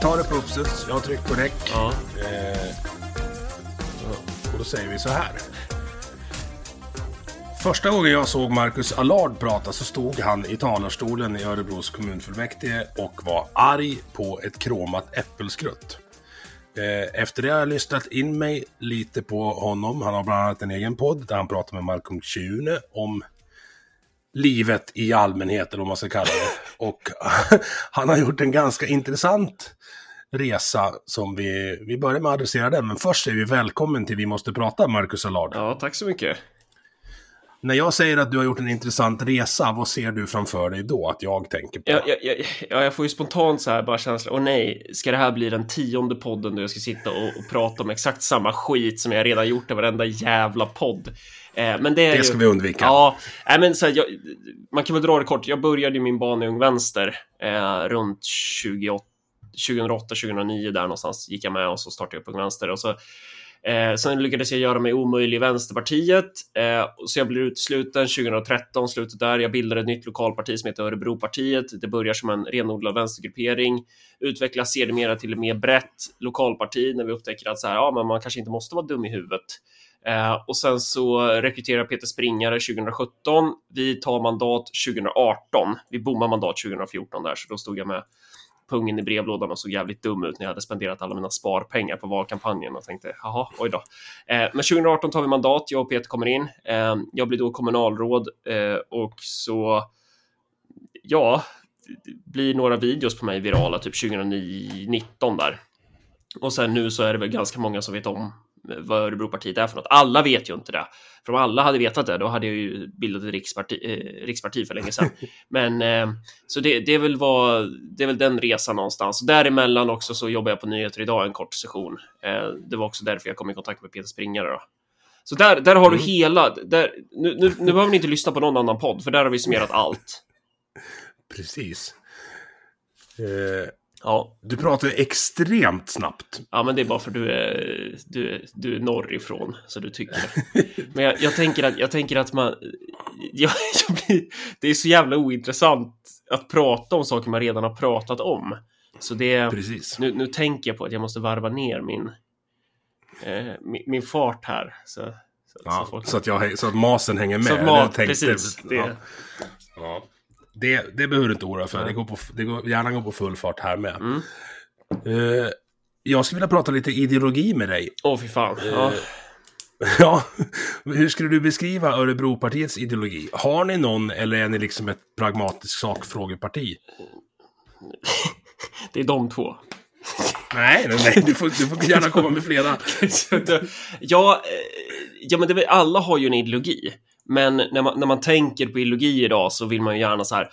tar det på uppstuds. Jag tryckt på räck. Ja. Eh, och då säger vi så här. Första gången jag såg Marcus Allard prata så stod han i talarstolen i Örebros kommunfullmäktige och var arg på ett kromat äppelskrutt. Eh, Efter det har jag lyssnat in mig lite på honom. Han har bland annat en egen podd där han pratar med Malcolm Tjune om livet i allmänhet, eller vad man ska kalla det. Och han har gjort en ganska intressant resa som vi, vi börjar med att adressera den. Men först är vi välkommen till Vi måste prata, Marcus Allard. ja, tack så mycket. När jag säger att du har gjort en intressant resa, vad ser du framför dig då att jag tänker på? Jag, jag, jag, ja, jag får ju spontant så här bara känslan, åh nej, ska det här bli den tionde podden där jag ska sitta och, och prata om exakt samma skit som jag redan gjort i varenda jävla podd? Eh, men det Det ju, ska vi undvika. Ja, nej, men så här, jag, man kan väl dra det kort. Jag började ju min bana i Ung Vänster eh, runt 28 2008-2009 där någonstans gick jag med och så startade jag upp Ung Vänster och så Eh, sen lyckades jag göra mig omöjlig i Vänsterpartiet, eh, så jag blev utesluten 2013, slutet där. Jag bildade ett nytt lokalparti som heter Örebropartiet. Det börjar som en renodlad vänstergruppering, utvecklas sedermera till ett mer brett lokalparti när vi upptäcker att så här, ja, men man kanske inte måste vara dum i huvudet. Eh, och sen så rekryterar Peter Springare 2017. Vi tar mandat 2018. Vi bommar mandat 2014 där, så då stod jag med pungen i brevlådan och såg jävligt dum ut när jag hade spenderat alla mina sparpengar på valkampanjen och tänkte jaha, oj då. Eh, men 2018 tar vi mandat, jag och Peter kommer in. Eh, jag blir då kommunalråd eh, och så, ja, blir några videos på mig virala, typ 2019 där. Och sen nu så är det väl ganska många som vet om vad Örebropartiet är för något. Alla vet ju inte det. För om alla hade vetat det, då hade jag ju bildat ett riksparti, eh, riksparti för länge sedan. Men eh, så det, det, är väl vad, det är väl den resan någonstans. Däremellan också så jobbar jag på Nyheter idag en kort session. Eh, det var också därför jag kom i kontakt med Peter Springare. Då. Så där, där har du hela... Där, nu, nu, nu behöver ni inte lyssna på någon annan podd, för där har vi summerat allt. Precis. Eh, Ja, du pratar extremt snabbt. ja, men det är bara för du är, du du är norrifrån, så du tycker. Men jag, jag, tänker att, jag tänker att man... Jag, jag blir, det är så jävla ointressant att prata om saker man redan har pratat om. Så det... Precis. Nu, nu tänker jag på att jag måste varva ner min, eh, min, min fart här. Så, så, Ja, folk- så, att jag, så att masen hänger med. Så Det mat, tänkte- precis. Det, Ja. Ja. Det, det behöver du inte oroa för. Det går, på, det går gärna går på full fart här med. Mm. Eh, jag skulle vilja prata lite ideologi med dig. Åh, fy fan. Ja. Ja, hur skulle du beskriva Örebropartiets ideologi? Har ni någon eller är ni liksom ett pragmatiskt sakfrågeparti? Det är de två. Nej, nej, nej du, får, du får gärna komma med flera. Ja, eh, ja, men det, alla har ju en ideologi. Men när man, när man tänker på ideologi idag så vill man ju gärna så här.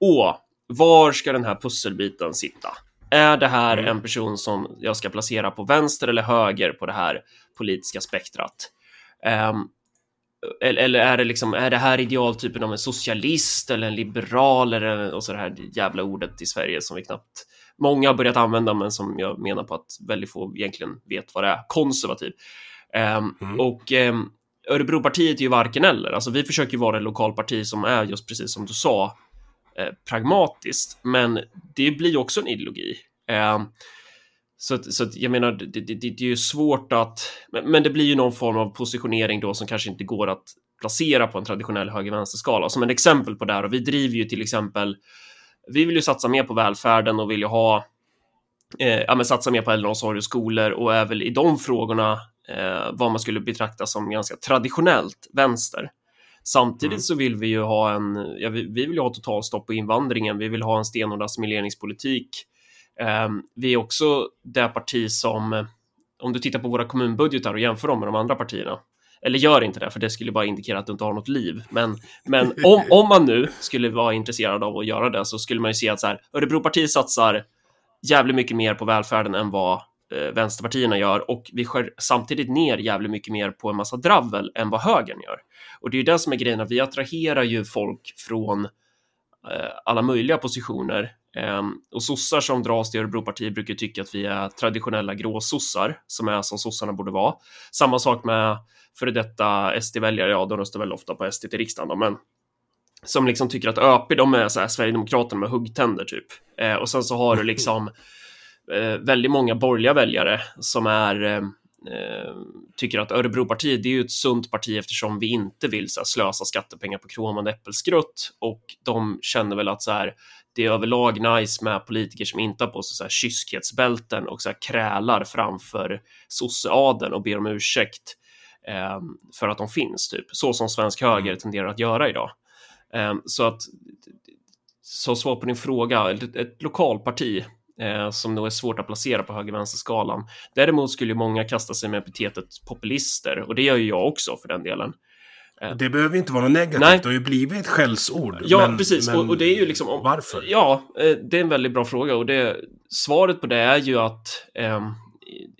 Åh, var ska den här pusselbiten sitta? Är det här en person som jag ska placera på vänster eller höger på det här politiska spektrat? Ehm, eller, är det liksom, är det här idealtypen av en socialist eller en liberal eller och så det här jävla ordet i Sverige som vi knappt många har börjat använda men som jag menar på att väldigt få egentligen vet vad det är, konservativ. Ehm, Och um, Örebropartiet är ju varken eller, alltså vi försöker ju vara ett lokalparti som är just precis som du sa, eh, pragmatiskt, men det blir ju också en ideologi. Eh, så, att, så att jag menar, det, det, det, det är ju svårt att, men, men det blir ju någon form av positionering då som kanske inte går att placera på en traditionell höger-vänster-skala. Som ett exempel på det här, och vi driver ju till exempel, vi vill ju satsa mer på välfärden och vill ju ha, eh, ja men satsa mer på äldreomsorg och skolor och är väl i de frågorna eh, vad man skulle betrakta som ganska traditionellt vänster. Samtidigt mm. så vill vi ju ha en, ja, vi, vi vill ju ha totalstopp på invandringen, vi vill ha en stenhård assimileringspolitik. Eh, vi är också det parti som, om du tittar på våra kommunbudgetar och jämför dem med de andra partierna, eller gör inte det, för det skulle bara indikera att du inte har något liv. Men, men om, om man nu skulle vara intresserad av att göra det så skulle man ju se att så här, Örebropartiet satsar jävligt mycket mer på välfärden än vad eh, vänsterpartierna gör och vi skär samtidigt ner jävligt mycket mer på en massa dravel än vad högern gör. Och det är ju det som är grejen, att vi attraherar ju folk från eh, alla möjliga positioner eh, och sossar som dras till Örebropartiet brukar tycka att vi är traditionella gråsossar som är som sossarna borde vara. Samma sak med före detta SD-väljare, ja, de röstar väl ofta på SD till riksdagen då, men som liksom tycker att ÖP, de är så här Sverigedemokraterna med huggtänder typ. Eh, och sen så har du liksom eh, väldigt många borgerliga väljare som är eh, eh tycker att Örebropartiet det är ju ett sunt parti eftersom vi inte vill så här, slösa skattepengar på kromande äppelskrutt och de känner väl att så här det är överlag nice med politiker som inte har på sig så här kyskhetsbälten och så här krälar framför sosseadeln och ber om ursäkt eh, för att de finns, typ så som svensk höger mm. tenderar att göra idag. Eh, så att så svar på din fråga, ett, ett lokalparti eh, som nog är svårt att placera på höger-vänster-skalan. Däremot skulle många kasta sig med epitetet populister och det gör ju jag också för den delen. Eh, det behöver inte vara något negativt, Nej. det har ju blivit ett skällsord. Ja, men, precis. Men och, och, det är ju liksom... Om, varför? Ja, eh, det är en väldigt bra fråga och det, svaret på det är ju att eh,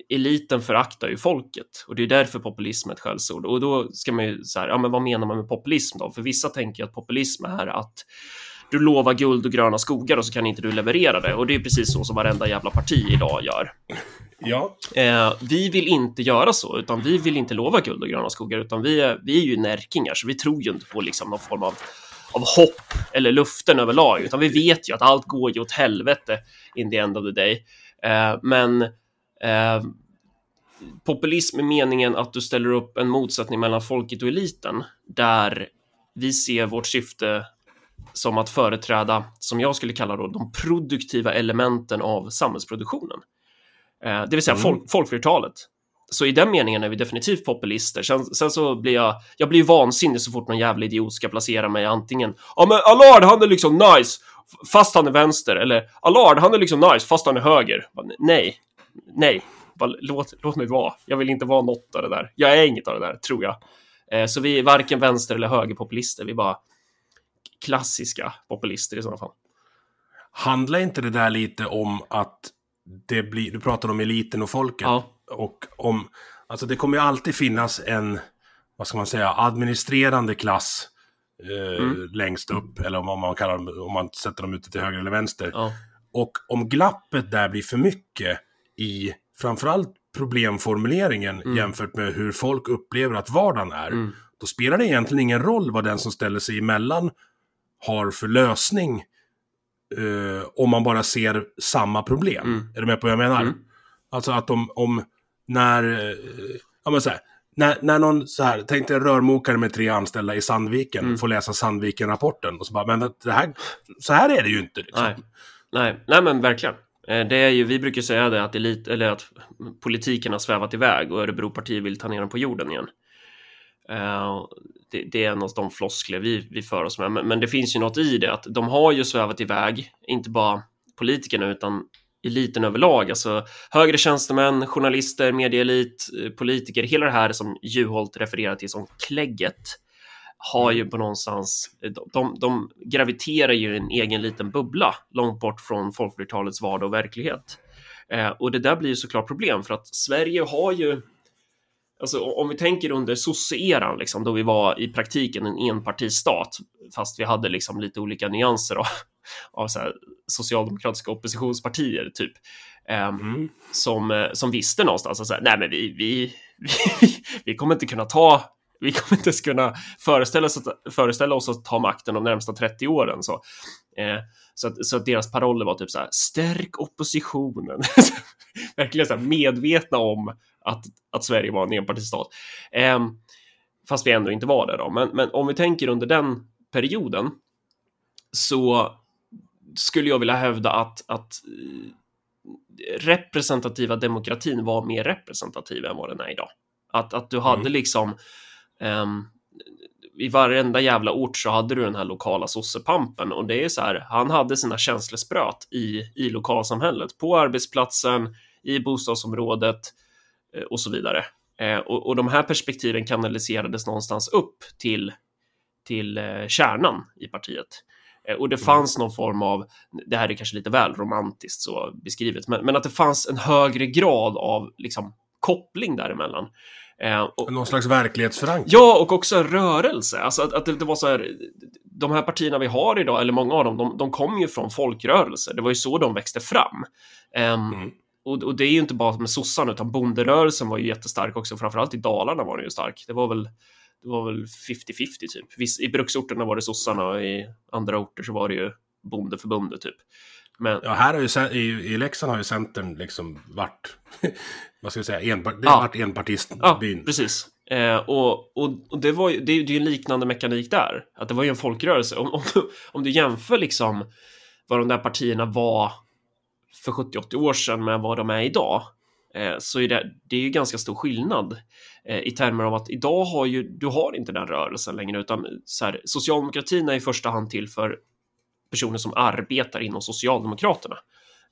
eliten föraktar ju folket och det är därför populism är ett skällsord. Och då ska man ju så här, ja men vad menar man med populism då? För vissa tänker att populism är att du lovar guld och gröna skogar och så kan inte du leverera det. Och det är precis så som varenda jävla parti idag gör. Ja. Eh, vi vill inte göra så, utan vi vill inte lova guld och gröna skogar, utan vi är, vi är ju närkingar, så vi tror ju inte på liksom någon form av, av hopp eller luften överlag, utan vi vet ju att allt går ju åt helvete in the end of the day. Eh, men eh, populism är meningen att du ställer upp en motsättning mellan folket och eliten, där vi ser vårt syfte som att företräda, som jag skulle kalla då, de produktiva elementen av samhällsproduktionen. Eh, det vill säga mm. folk, folkflertalet. Så i den meningen är vi definitivt populister. Sen, sen så blir jag, jag blir vansinnig så fort någon jävla idiot ska placera mig antingen, ja men Allard han är liksom nice, fast han är vänster, eller Allard han är liksom nice, fast han är höger. Nej, nej, låt, låt mig vara. Jag vill inte vara något av det där. Jag är inget av det där, tror jag. Eh, så vi är varken vänster eller högerpopulister, vi är bara klassiska populister i sådana fall. Handlar inte det där lite om att det blir, du pratar om eliten och folket. Ja. Och om, alltså det kommer ju alltid finnas en, vad ska man säga, administrerande klass eh, mm. längst upp. Eller om, man kallar dem, om man sätter dem ute till höger eller vänster. Ja. Och om glappet där blir för mycket i framförallt problemformuleringen mm. jämfört med hur folk upplever att vardagen är. Mm. Då spelar det egentligen ingen roll vad den som ställer sig emellan har för lösning uh, om man bara ser samma problem. Mm. Är du med på vad jag menar? Mm. Alltså att om, om när, uh, ja men så här, när, när någon så här, tänk dig en rörmokare med tre anställda i Sandviken mm. får läsa Sandviken-rapporten och så bara, men det här, så här är det ju inte. Liksom. Nej. Nej. Nej, men verkligen. Eh, det är ju, vi brukar säga det att, elit, eller att politiken har svävat iväg och Örebropartiet vill ta ner dem på jorden igen. Eh, det, det, är en av de floskler vi, vi för oss med. Men, men, det finns ju något i det, att de har ju svävat iväg, inte bara politikerna utan eliten överlag, alltså högre tjänstemän, journalister, medieelit, eh, politiker, hela det här som Juholt refererar till som klägget har ju på någonstans, de, de, de graviterar ju i en egen liten bubbla långt bort från folkflertalets vardag och verklighet. Eh, och det där blir ju såklart problem för att Sverige har ju Alltså om vi tänker under sosse-eran, liksom, då vi var i praktiken en enpartistat, fast vi hade liksom lite olika nyanser av, av så socialdemokratiska oppositionspartier, typ, eh, mm. som, som visste någonstans att så nej, men vi, vi, vi, vi kommer inte kunna ta vi kommer inte ens kunna föreställa oss, att, föreställa oss att ta makten de närmsta 30 åren. Så, eh, så, att, så att deras paroller var typ så här, stärk oppositionen. Verkligen så här medvetna om att, att Sverige var en enpartistat. Eh, fast vi ändå inte var där då. Men, men om vi tänker under den perioden så skulle jag vilja hävda att, att eh, representativa demokratin var mer representativ än vad den är idag. Att, att du hade mm. liksom um, i varenda jävla ort så hade du den här lokala sossepampen och det är så här, han hade sina känslospröt i, i lokalsamhället, på arbetsplatsen, i bostadsområdet eh, och så vidare. Eh, och, och de här perspektiven kanaliserades någonstans upp till, till eh, kärnan i partiet. Och det mm. fanns någon form av, det här är kanske lite väl romantiskt så beskrivet, men, men att det fanns en högre grad av liksom, koppling däremellan. Eh, och, Någon slags verklighetsförankring? Ja, och också rörelse. Alltså att, att det, det, var så här, de här partierna vi har idag, eller många av dem, de, de kom ju från folkrörelser. Det var ju så de växte fram. Um, mm. och, och, det är ju inte bara med sossarna, utan bonderörelsen var ju jättestark också. Framförallt i Dalarna var den ju stark. Det var väl det var väl 50-50 typ. I bruksorterna var det sossarna och i andra orter så var det ju bondeförbundet typ. Men... Ja, här har ju, i, i Leksand har ju Centern liksom varit, vad ska jag säga, enpart, det har ja. varit enpartistbyn. Ja, precis. Eh, och, och, och, det var ju, det, det är ju en liknande mekanik där, att det var ju en folkrörelse. Om, om, om du jämför liksom vad de där partierna var för 70-80 år sedan med vad de är idag, eh, så är det, det är ju ganska stor skillnad eh, i termer av att idag har ju, du har inte den rörelsen längre, utan så här, socialdemokratin är i första hand till för personer som arbetar inom Socialdemokraterna.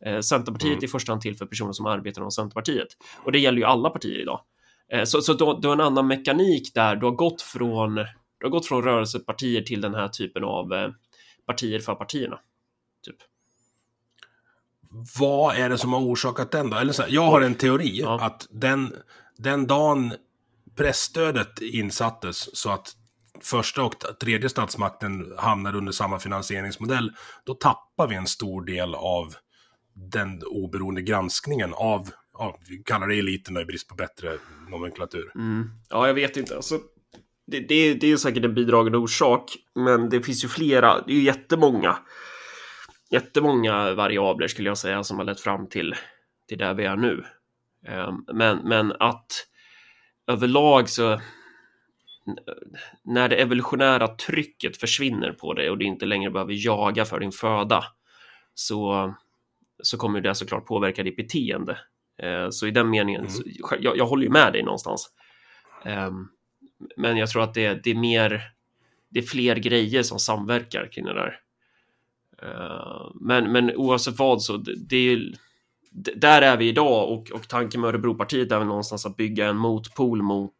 Eh, Centerpartiet mm. är i första hand till för personer som arbetar inom Centerpartiet. Och det gäller ju alla partier idag. Eh, så så du, du har en annan mekanik där. Du har gått från, du har gått från rörelsepartier till den här typen av eh, partier för partierna. Typ. Vad är det som har orsakat den då? Eller så här, jag har en teori ja. att den, den dagen pressstödet insattes så att första och tredje statsmakten hamnar under samma finansieringsmodell, då tappar vi en stor del av den oberoende granskningen av, ja, vi kallar det eliten då, i brist på bättre nomenklatur. Mm. Ja, jag vet inte. Alltså, det, det, det är säkert en bidragande orsak, men det finns ju flera, det är ju jättemånga, jättemånga variabler skulle jag säga som har lett fram till, till där vi är nu. Ehm, men, men att överlag så när det evolutionära trycket försvinner på dig och du inte längre behöver jaga för din föda så, så kommer det såklart påverka ditt beteende. Eh, så i den meningen, mm. så, jag, jag, håller ju med dig någonstans. Eh, men jag tror att det, det, är mer, det är fler grejer som samverkar kring det där. Eh, men, men oavsett vad så, det, det är där är vi idag och, och tanken med Örebropartiet är väl någonstans att bygga en motpol mot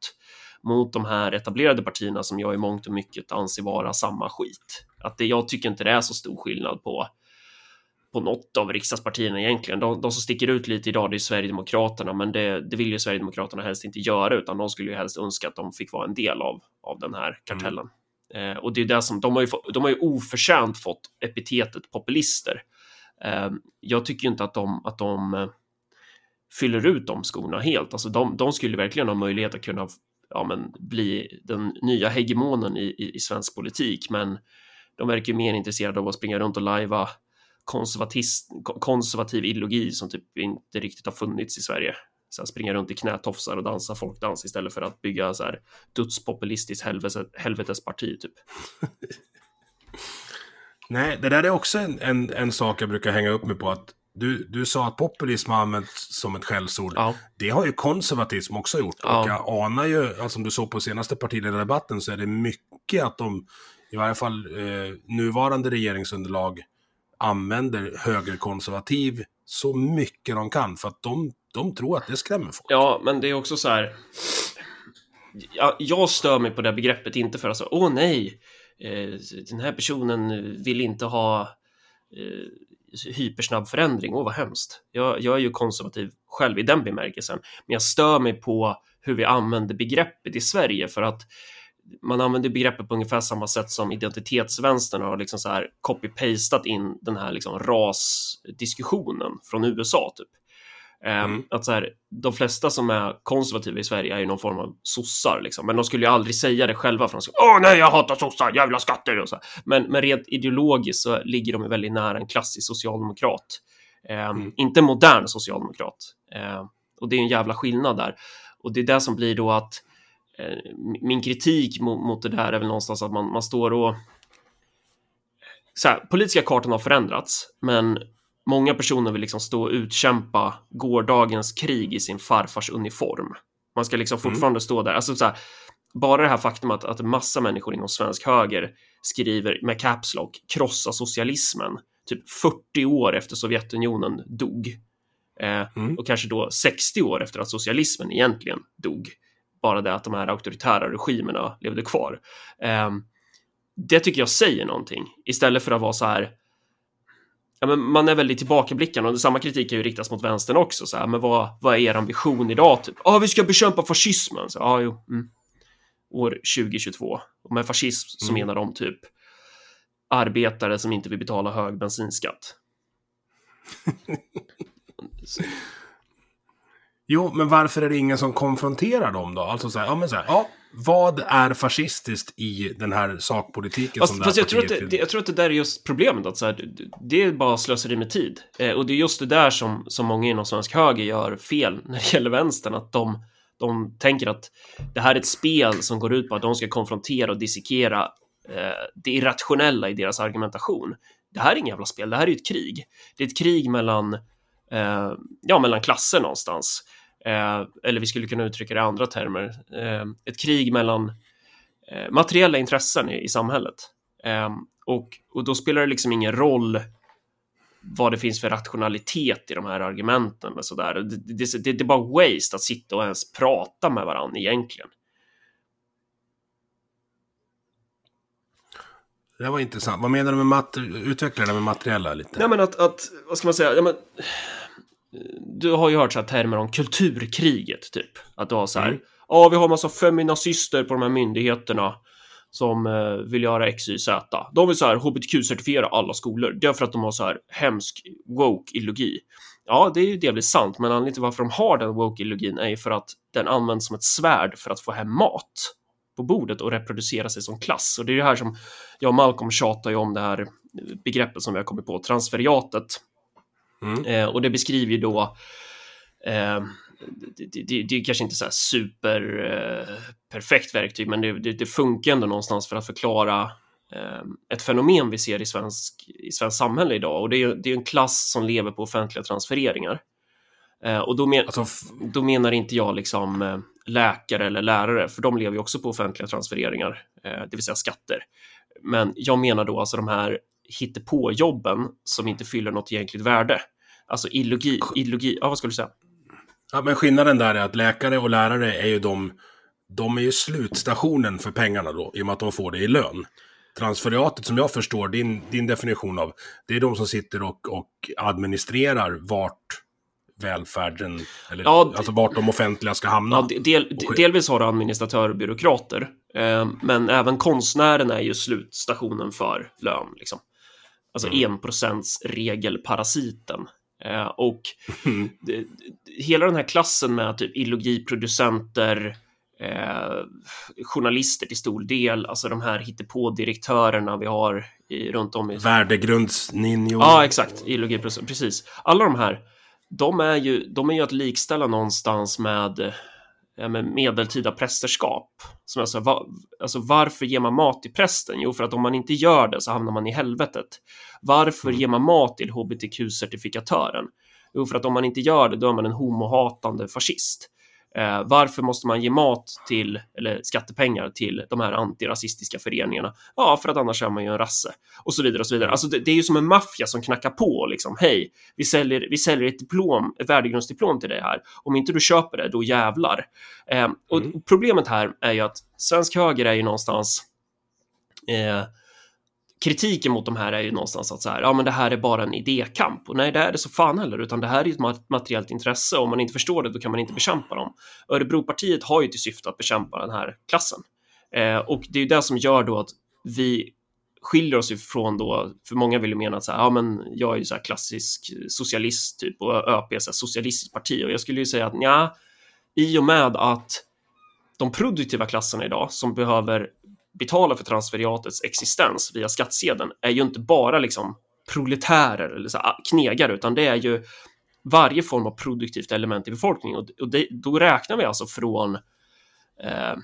mot de här etablerade partierna som jag i mångt och mycket anser vara samma skit. Att det, jag tycker inte det är så stor skillnad på på något av riksdagspartierna egentligen. De, de som sticker ut lite idag det är Sverigedemokraterna, men det, det vill ju Sverigedemokraterna helst inte göra, utan de skulle ju helst önska att de fick vara en del av, av den här kartellen. Mm. Eh, och det är det som, de har, ju få, de har ju oförtjänt fått epitetet populister. Eh, jag tycker inte att de, att de eh, fyller ut de skorna helt. Alltså de, de skulle verkligen ha möjlighet att kunna ja, men, bli den nya hegemonen i, i, i svensk politik, men de verkar mer intresserade av att springa runt och lajva konservativ ideologi som typ inte riktigt har funnits i Sverige. Så här, springa runt i knätofsar och dansa folkdans istället för att bygga så här dödspopulistiskt helvetes, helvetesparti typ. Nej, det där är också en, en, en sak jag brukar hänga upp mig på att du, du sa att populism har använts som ett skällsord. Ja. Det har ju konservatism också gjort. Ja. Och jag anar ju, alltså, som du såg på senaste partiledardebatten, så är det mycket att de, i varje fall eh, nuvarande regeringsunderlag, använder högerkonservativ så mycket de kan. För att de, de tror att det skrämmer folk. Ja, men det är också så här. Jag, jag stör mig på det begreppet, inte för att säga åh nej, eh, den här personen vill inte ha eh, hypersnabb förändring. Åh, vad hemskt. Jag, jag är ju konservativ själv i den bemärkelsen, men jag stör mig på hur vi använder begreppet i Sverige för att man använder begreppet på ungefär samma sätt som identitetsvänstern har liksom så här copy-pastat in den här liksom rasdiskussionen från USA typ. Ehm, mm. Att så här, de flesta som är konservativa i Sverige är ju någon form av sossar, liksom. men de skulle ju aldrig säga det själva för de skulle Åh nej, jag hatar sossar, jävla skatter och så. Men, men rent ideologiskt så ligger de väldigt nära en klassisk socialdemokrat. Eh, mm. Inte modern socialdemokrat. Eh, och det är en jävla skillnad där. Och det är det som blir då att eh, min kritik mot, mot det där är väl någonstans att man, man står och så här, politiska kartan har förändrats, men många personer vill liksom stå och utkämpa gårdagens krig i sin farfars uniform. Man ska liksom fortfarande mm. stå där. Alltså så här, bara det här faktum att, att massa människor inom svensk höger skriver med caps lock krossa socialismen typ 40 år efter Sovjetunionen dog. Eh, mm. Och kanske då 60 år efter att socialismen egentligen dog. Bara det att de här auktoritära regimerna levde kvar. Eh, det tycker jag säger någonting istället för att vara så här. Ja, men man är väldigt tillbakablickande och samma kritik kan ju riktas mot vänstern också. Så här, men vad, vad är er ambition idag? Typ, ah, vi ska bekämpa fascismen. Så, ah, jo, mm. År 2022. Och med fascism så mm. menar de typ arbetare som inte vill betala hög bensinskatt. jo, men varför är det ingen som konfronterar dem då? Alltså så här, ja men så här, ja, vad är fascistiskt i den här sakpolitiken fast, som fast jag, tror att det, jag tror att det där är just problemet, att så här, det är bara slöseri med tid. Eh, och det är just det där som, som många inom svensk höger gör fel när det gäller vänstern, att de, de tänker att det här är ett spel som går ut på att de ska konfrontera och dissekera eh, det irrationella i deras argumentation. Det här är inget jävla spel, det här är ett krig. Det är ett krig mellan, eh, ja, mellan klasser någonstans. Eh, eller vi skulle kunna uttrycka det i andra termer, eh, ett krig mellan eh, materiella intressen i, i samhället. och, och då spelar det liksom ingen roll vad det finns för rationalitet i de här argumenten. Och så där. Det, det, det, det är bara waste att sitta och ens prata med varandra egentligen. Det var intressant. Vad menar du med mat utveckla det med materiella lite? Nej men att, att vad ska man säga, ja, men, du har ju hört så här termer om kulturkriget, typ. Att du har så här, mm. ja, vi har massa feminazister på de här myndigheterna som eh, vill göra X, Y, Z. De vill så här hbtq-certifiera alla skolor. Det är för att de har så här hemsk woke-ideologi. Ja, det är ju delvis sant, men anledningen till varför de har den woke-ideologin är ju för att den används som ett svärd för att få hem mat på bordet och reproducera sig som klass. Och det är det här som jag och Malcolm tjatar ju om det här begreppet som vi har kommit på, transferiatet, Mm. Eh, och det beskriver ju då eh, det, det, det, är kanske inte så här super eh, perfekt verktyg, men det, det, funkar ändå någonstans för att förklara eh, ett fenomen vi ser i svensk, i svensk samhälle idag och det är, det är en klass som lever på offentliga transfereringar. Eh, och då, men, alltså, då menar inte jag liksom eh, läkare eller lärare, för de lever ju också på offentliga transfereringar, det vill säga skatter. Men jag menar då alltså de här hittepå-jobben som inte fyller något egentligt värde. Alltså illogi, illogi, ja vad skulle du säga? Ja, men skillnaden där är att läkare och lärare är ju de, de är ju slutstationen för pengarna då, i och med att de får det i lön. Transferiatet som jag förstår din, din definition av, det är de som sitter och, och administrerar vart välfärden, eller ja, alltså vart de offentliga ska hamna. Ja, del, delvis har du administratörer och byråkrater, eh, men även konstnären är ju slutstationen för lön. Liksom. Alltså mm. enprocentsregelparasiten. Eh, och mm. det, hela den här klassen med typ illogiproducenter, eh, journalister till stor del, alltså de här hittepå-direktörerna vi har i, runt om i... Värdegrundsninjor. Ja, exakt. Illogi, precis. Alla de här, de är ju, de är ju att likställa någonstans med ja, med medeltida prästerskap. Som jag sa, va, alltså varför ger man mat till prästen? Jo, för att om man inte gör det så hamnar man i helvetet. Varför mm. ger man mat till hbtq-certifikatören? Jo, för att om man inte gör det, då är man en homohatande fascist. Eh, varför måste man ge mat till, eller skattepengar till de här antirasistiska föreningarna? Ja, för att annars är man ju en rasse. Och så vidare och så vidare. Alltså det, det är ju som en maffia som knackar på liksom. Hej, vi säljer, vi säljer ett diplom, ett värdegrundsdiplom till dig här. Om inte du köper det, då jävlar. Eh, och mm. problemet här är ju att svensk höger är ju någonstans eh, kritiken mot de här är ju någonstans att så här, ja men det här är bara en idékamp. Och nej det är det så fan heller utan det här är ju ett materiellt intresse. Och om man inte förstår det då kan man inte bekämpa dem. Örebropartiet har ju till syfte att bekämpa den här klassen. Eh, och det är ju det som gör då att vi skiljer oss ifrån då, för många vill ju mena att så här, ja men jag är ju så här klassisk socialist typ och ÖP är så här socialistiskt parti. Och jag skulle ju säga att ja, i och med att de produktiva klasserna idag som behöver betalar för transferiatets existens via skattsedeln är ju inte bara liksom proletärer eller så ah, knegare, utan det är ju varje form av produktivt element i befolkningen och, det, då räknar vi alltså från eh,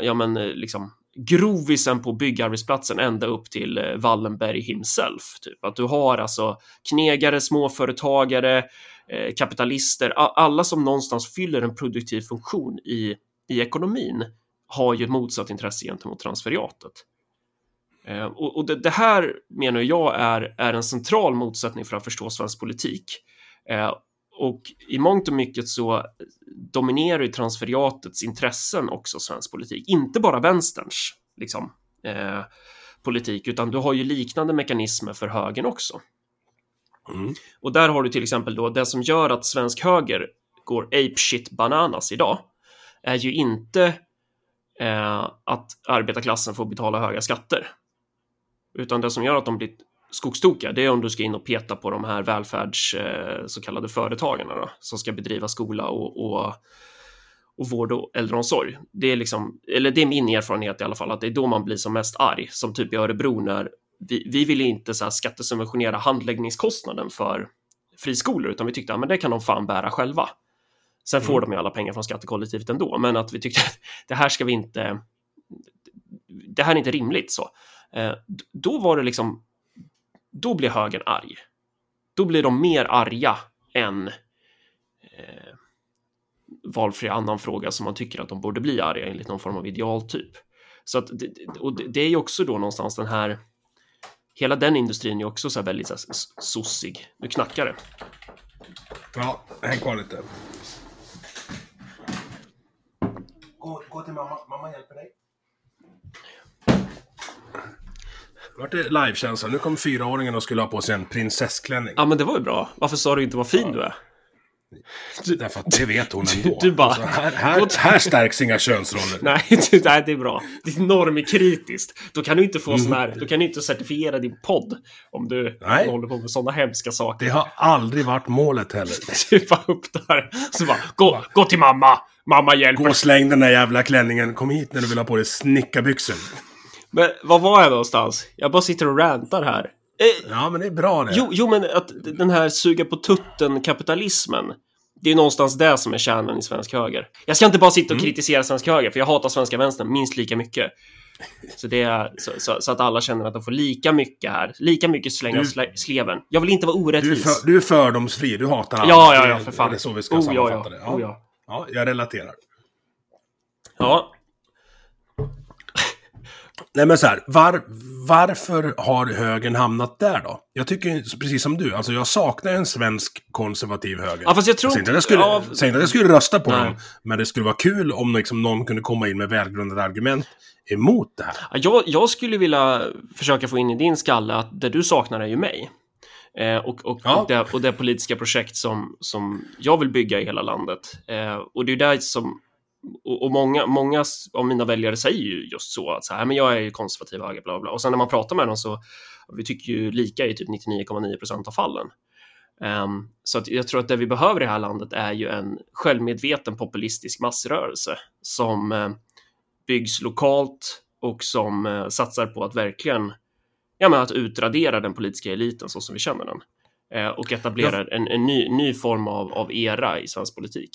ja men eh, liksom grovisen på byggarbetsplatsen ända upp till eh, Wallenberg himself. Typ. Att du har alltså knegare, småföretagare, eh, kapitalister, alla som någonstans fyller en produktiv funktion i, i ekonomin har ju ett motsatt intresse gentemot transferiatet. Eh, och, och det, det, här menar jag är, är en central motsättning för att förstå svensk politik. Eh, och i mångt och mycket så dominerar ju transferiatets intressen också svensk politik, inte bara vänsterns liksom, eh, politik, utan du har ju liknande mekanismer för högern också. Mm. Och där har du till exempel då det som gör att svensk höger går ape shit bananas idag är ju inte eh, att arbetarklassen får betala höga skatter, utan det som gör att de blir skogstokiga, det är om du ska in och peta på de här välfärds eh, så kallade företagarna då, som ska bedriva skola och, och, och vård och äldreomsorg. Det är liksom, eller det är min erfarenhet i alla fall, att det är då man blir som mest arg, som typ i Örebro när vi, vi ville inte så här skattesubventionera handläggningskostnaden för friskolor, utan vi tyckte att ja, det kan de fan bära själva. Sen får mm. de ju alla pengar från skattekollektivet ändå, men att vi tyckte att det här ska vi inte. Det här är inte rimligt så. Eh, då var det liksom då blir högern arg. Då blir de mer arga än eh, valfri annan fråga som man tycker att de borde bli arga enligt någon form av idealtyp. Så att, och det är ju också då någonstans den här Hela den industrin är också så här väldigt så här, sossig. Nu knackar det. Ja, häng kvar lite. Gå, till mamma. Mamma hjälper dig. Vart det livekänsla. Nu kom fyraåringen och skulle ha på sig en prinsessklänning. Ja, men det var ju bra. Varför sa du inte vad fin ja. du är? Därför att det vet hon ändå. Du, du bara... Alltså, här, här, här, stärks inga könsroller. nej, du, nej, det är bra. Ditt norm är kritiskt. Då kan du inte få mm. sån här, då kan du inte certifiera din podd. Om du nej. håller på med sådana hemska saker. Det har aldrig varit målet heller. du bara upp där. Så bara, gå, gå till mamma. Mamma hjälper. Gå och släng den där jävla klänningen. Kom hit när du vill ha på dig snickarbyxor. Men var var jag någonstans? Jag bara sitter och rantar här. Eh, ja, men det är bra det. Jo, jo, men att den här suga på tutten-kapitalismen. Det är någonstans det som är kärnan i svensk höger. Jag ska inte bara sitta och mm. kritisera svensk höger, för jag hatar svenska vänstern minst lika mycket. Så, det är, så, så, så, att alla känner att de får lika mycket här. Lika mycket slänga du, sleven. Jag vill inte vara orättvis. Du är, för, du är fördomsfri, du hatar alla. Ja, ja, ja, för fan. Det är så vi ska oh, sammanfatta ja, ja. det. Ja. Oh, ja. ja, jag relaterar. Ja, Nej men så här, var, varför har högern hamnat där då? Jag tycker precis som du, alltså jag saknar en svensk konservativ höger. Ja, fast jag tror inte... Jag, jag skulle, ja, säger inte att jag skulle rösta på nej. dem, men det skulle vara kul om liksom någon kunde komma in med välgrundade argument emot det här. Jag, jag skulle vilja försöka få in i din skalle att det du saknar är ju mig. Eh, och, och, ja. och, det, och det politiska projekt som, som jag vill bygga i hela landet. Eh, och det är där som och, och, många, många av mina väljare säger ju just så att så här, men jag är konservativ höger, bla bla. Och sen när man pratar med dem så vi tycker ju lika i typ 99,9 procent av fallen. Um, så att jag tror att det vi behöver i det här landet är ju en självmedveten populistisk massrörelse som uh, byggs lokalt och som uh, satsar på att verkligen ja, men att utradera den politiska eliten så som vi känner den uh, och etablera ja. en, en ny, ny form av, av era i svensk politik.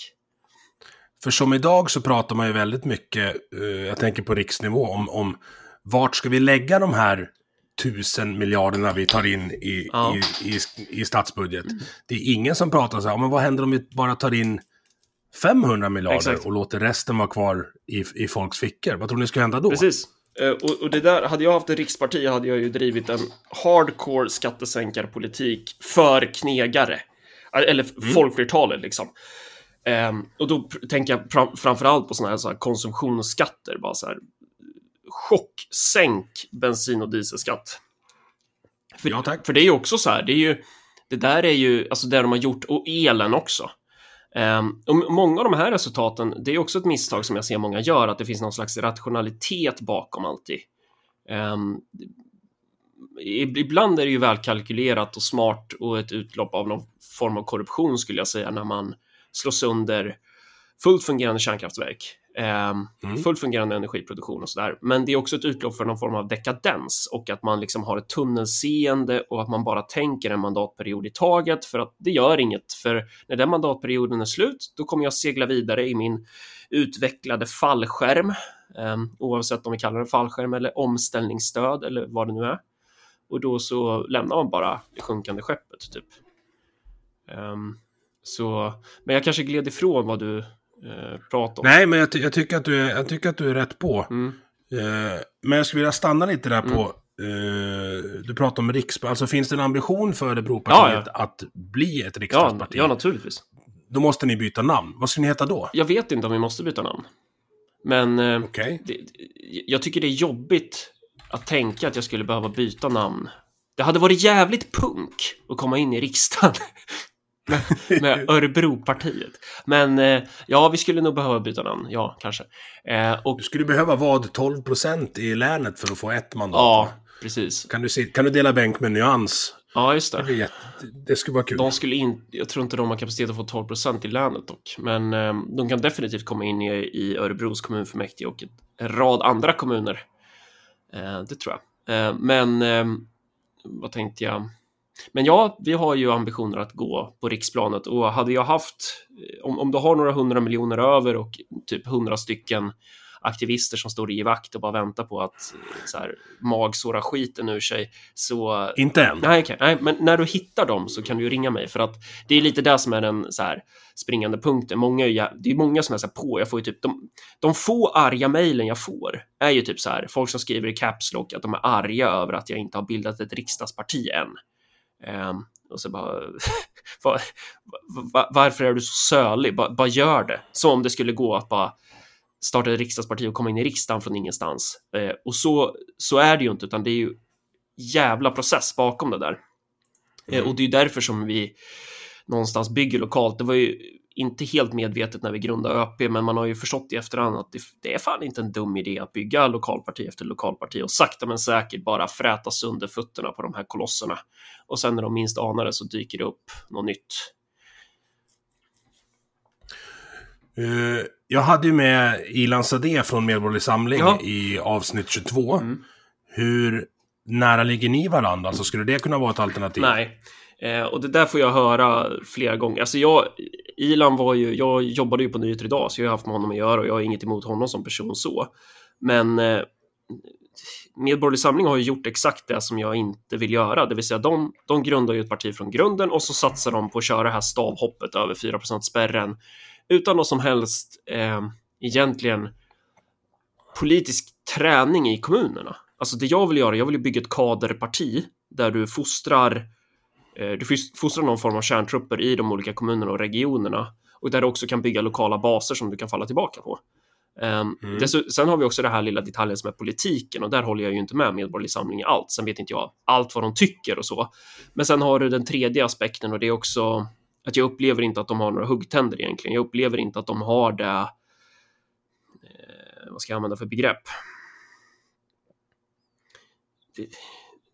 För som idag så pratar man ju väldigt mycket, uh, jag tänker på riksnivå, om, om vart ska vi lägga de här tusen miljarderna vi tar in i, ja. i, i, i, statsbudget. Det är ingen som pratar så här, men vad händer om vi bara tar in 500 miljarder Exakt. och låter resten vara kvar i, i folks fickor? Vad tror ni ska hända då? Precis. Uh, och, och, det där, hade jag haft ett riksparti hade jag ju drivit en hardcore skattesänkarpolitik för knegare. Eller mm. folkflertalet liksom. Um, och då tänker jag fram, framförallt på sådana här, så här konsumtionsskatter, bara så här chocksänk bensin och dieselskatt. För, ja, tack. för det är ju också så här, det är ju, det där är ju, alltså det de har gjort, och elen också. Um, och många av de här resultaten, det är också ett misstag som jag ser många gör, att det finns någon slags rationalitet bakom alltid. Um, ibland är det ju välkalkylerat och smart och ett utlopp av någon form av korruption skulle jag säga när man slå sönder fullt fungerande kärnkraftverk mm. Fullt fungerande energiproduktion och sådär. Men det är också ett utlopp för någon form av dekadens och att man liksom har ett tunnelseende och att man bara tänker en mandatperiod i taget för att det gör inget. För när den mandatperioden är slut, då kommer jag segla vidare i min utvecklade fallskärm, um, oavsett om vi kallar det fallskärm eller omställningsstöd eller vad det nu är. Och då så lämnar man bara det sjunkande skeppet typ. Um, så, men jag kanske gled ifrån vad du eh, prata om. Nej, men jag, ty jag, tycker att du är, jag tycker att du är rätt på. Mm. Eh, men jag skulle vilja stanna lite där mm. på, eh, du pratar om riksparti, alltså finns det en ambition för Örebropartiet ja, ja. att bli ett riksdagsparti? Ja, ja, naturligtvis. Då måste ni byta namn. Vad ska ni heta då? Jag vet inte om vi måste byta namn. Men eh, okay. det, jag tycker det är jobbigt att tänka att jag skulle behöva byta namn. Det hade varit jävligt punk att komma in i riksdagen med, Örebropartiet. Men eh, ja, vi skulle nog behöva byta namn. Ja, kanske. Eh, och... Du skulle behöva vad? 12 procent i länet för att få ett mandat? Ja, precis. Kan du, se, kan du dela bänk med nyans? Ja, just det. Det, det skulle vara kul. De skulle in, jag tror inte de har kapacitet att få 12 procent i länet dock. Men eh, de kan definitivt komma in i, i Örebros kommunfullmäktige och en rad andra kommuner. Eh, det tror jag. Eh, men eh, vad tänkte jag? Men ja, vi har ju ambitioner att gå på riksplanet och hade jag haft, om, om du har några hundra miljoner över och typ hundra stycken aktivister som står i vakt och bara väntar på att så här, magsåra skiten ur sig. Så... Inte än. Nej, okay. Nej, men när du hittar dem så kan du ringa mig för att det är lite det som är den så här, springande punkten. Många är, det är många som är så på. Jag får ju typ de, de få arga mejlen jag får är ju typ så här folk som skriver i caps lock att de är arga över att jag inte har bildat ett riksdagsparti än. Um, och så bara, var, var, varför är du så sölig? Bara, bara, gör det. Så om det skulle gå att bara starta ett riksdagsparti och komma in i riksdagen från ingenstans. Uh, och så, så är det ju inte, utan det är ju jävla process bakom det där. Mm. Uh, och det är därför som vi någonstans bygger lokalt. Det var ju inte helt medvetet när vi grundade ÖP, men man har ju förstått i efterhand att det, det, är fan inte en dum idé att bygga lokalparti efter lokalparti och sakta men säkert bara fräta sönder fötterna på de här kolosserna. Och sen när de minst anar det så dyker det upp något nytt. Uh, jag hade ju med Ilan Sadeh från Medborgerlig Samling ja. i avsnitt 22. Mm. Hur nära ligger ni varandra? Alltså skulle det kunna vara ett alternativ? Nej, Eh, och det där får jag höra flera gånger. Alltså jag, Ilan var ju, jag jobbade ju på Nyheter idag, så jag har haft med honom att göra och jag har inget emot honom som person så. Men eh, Medborgerlig Samling har ju gjort exakt det som jag inte vill göra, det vill säga de, de grundar ju ett parti från grunden och så satsar de på att köra det här stavhoppet över 4% spärren utan någon som helst eh, egentligen politisk träning i kommunerna. Alltså det jag vill göra, jag vill bygga ett kaderparti där du fostrar Eh, du fostrar någon form av kärntrupper i de olika kommunerna och regionerna och där du också kan bygga lokala baser som du kan falla tillbaka på. Um, mm. sen har vi också det här lilla detaljen som är politiken och där håller jag ju inte med Medborgerlig Samling i allt. Sen vet inte jag allt vad de tycker och så. Men sen har du den tredje aspekten och det är också att jag upplever inte att de har några huggtänder egentligen. Jag upplever inte att de har det. Eh, vad ska jag använda för begrepp? Det,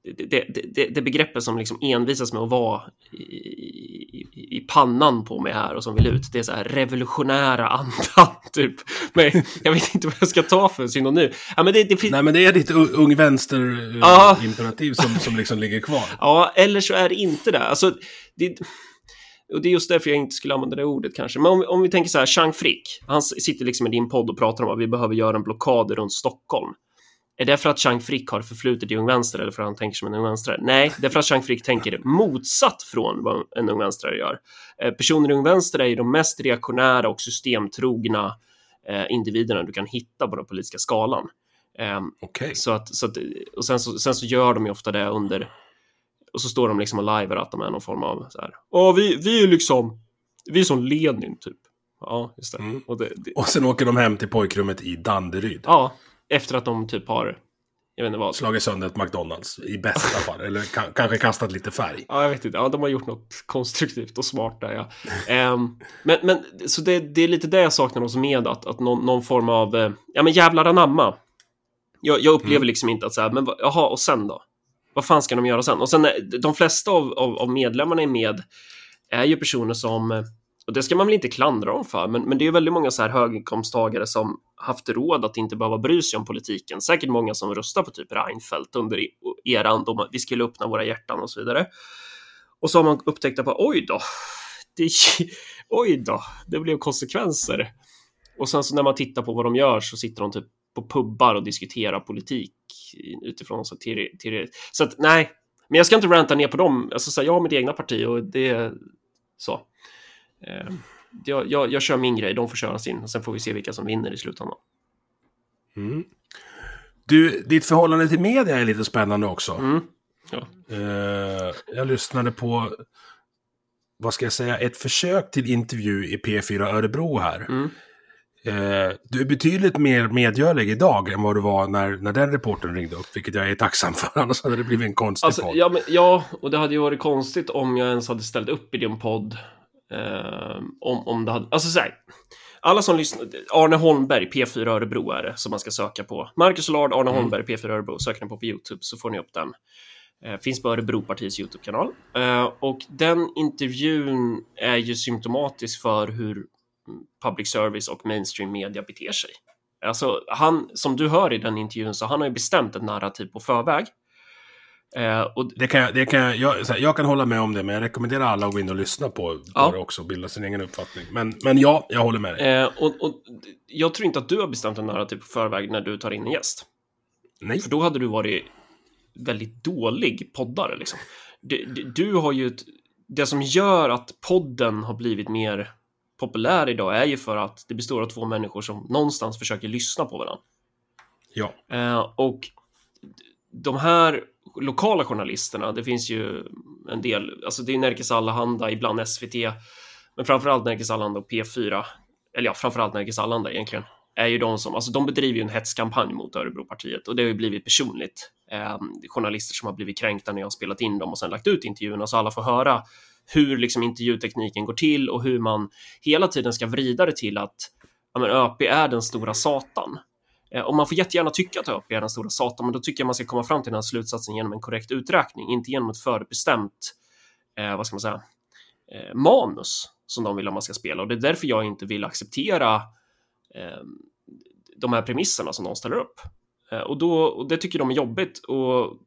det, det, det, begreppet som liksom envisas med att vara i, i, i, pannan på mig här och som vill ut, det är så här revolutionära andan typ. Men jag vet inte vad jag ska ta för synonym. Ja, men det, det Nej, men det är ditt ung vänster-imperativ som, som liksom ligger kvar. Ja, eller så är det inte det. Alltså, det, och det är just därför jag inte skulle använda det ordet kanske. Men om, om vi tänker så här, Chang Frick, han sitter liksom i din podd och pratar om att vi behöver göra en blockad runt Stockholm. Är det för att Chang Frick har förflutet i Ung Vänster eller för att han tänker som en Ung Vänster? Nej, det är för att Chang Frick tänker motsatt från vad en Ung Vänster gör. Eh, personer i Ung Vänster är ju de mest reaktionära och systemtrogna eh, individerna du kan hitta på den politiska skalan. Eh, okay. så att, så att, och sen så, sen så gör de ju ofta det under och så står de liksom och livear att de är någon form av så här. Ja, vi, vi är liksom, vi är som Lenin typ. Ja, just det. Mm. Och, det, det. och sen åker de hem till pojkrummet i Danderyd. Ja, efter att de typ har jag vet inte vad. Slagit sönder ett McDonalds i bästa fall. Eller kanske kastat lite färg. Ja, jag vet inte. Ja, de har gjort något konstruktivt och smart där, ja. um, men, men så det, det, är lite det jag saknar hos med att, att någon, någon form av, uh, ja men jävlar anamma. Jag, jag upplever mm. liksom inte att så här, men jaha, och sen då? Vad fan ska de göra sen? Och sen, de flesta av, av, av medlemmarna i med är ju personer som och det ska man väl inte klandra dem för, men, men det är väldigt många så här höginkomsttagare som haft råd att inte behöva bry sig om politiken. Säkert många som röstar på typ Reinfeldt under eran då vi skulle öppna våra hjärtan och så vidare. Och så har man upptäckt att oj då, det, oj då, det blev konsekvenser. Och sen så när man tittar på vad de gör så sitter de typ på pubbar och diskuterar politik utifrån så till, Så att nej, men jag ska inte ranta ner på dem. Alltså, så här, jag har mitt egna parti och det är så. Eh, jag, jag, jag, kör min grej, de får köra sin och sen får vi se vilka som vinner i slutändan. Mm. Du, ditt förhållande till media är lite spännande också. Mm. Ja. Eh, jag lyssnade på, vad ska jag säga, ett försök till intervju i P4 Örebro här. Mm. Eh, du är betydligt mer medgörlig idag än vad du var när, när den reporten ringde upp, vilket jag är tacksam för, annars hade det blivit en konstig alltså, podd. Ja, men, ja, och det hade ju varit konstigt om jag ens hade ställt upp i din podd. Eh, om, om det hade, alltså så här, alla som lyssnar, Arne Holmberg, P4 Örebro är det som man ska söka på. Marcus Lard, Arne mm. Holmberg, P4 Örebro, söker ni på på YouTube så får ni upp den. Eh, finns på Örebropartiets YouTube-kanal. Eh, och den intervjun är ju symptomatisk för hur public service och mainstream media beter sig. Alltså, han, som du hör i den intervjun, så han har ju bestämt ett narrativ på förväg. Eh, och... det kan, det kan, jag, här, jag kan hålla med om det, men jag rekommenderar alla att gå in och lyssna på ja. det också och bilda sin egen uppfattning. Men, men ja, jag håller med dig. Eh, och, och, jag tror inte att du har bestämt ett narrativ på förväg när du tar in en gäst. Nej. För då hade du varit väldigt dålig poddare. Liksom. Du, du har ju ett, det som gör att podden har blivit mer populär idag är ju för att det består av två människor som någonstans försöker lyssna på varandra. Ja. Eh, och de här lokala journalisterna, det finns ju en del, alltså det är Nerikes Allehanda, ibland SVT, men framförallt Nerikes Allehanda och P4, eller ja, framförallt Nerikes Allehanda egentligen, är ju de som, alltså de bedriver ju en hetskampanj mot Örebropartiet och det har ju blivit personligt. Eh, journalister som har blivit kränkta när jag har spelat in dem och sen lagt ut intervjuerna så alla får höra hur liksom intervjutekniken går till och hur man hela tiden ska vrida det till att ja, men ÖP är den stora satan. Eh, och man får jättegärna tycka att ÖP är den stora satan, men då tycker jag man ska komma fram till den här slutsatsen genom en korrekt uträkning, inte genom ett förbestämt, eh, vad ska man säga, eh, manus som de vill att man ska spela. Och det är därför jag inte vill acceptera eh, de här premisserna som de ställer upp. Eh, och, då, och det tycker de är jobbigt och,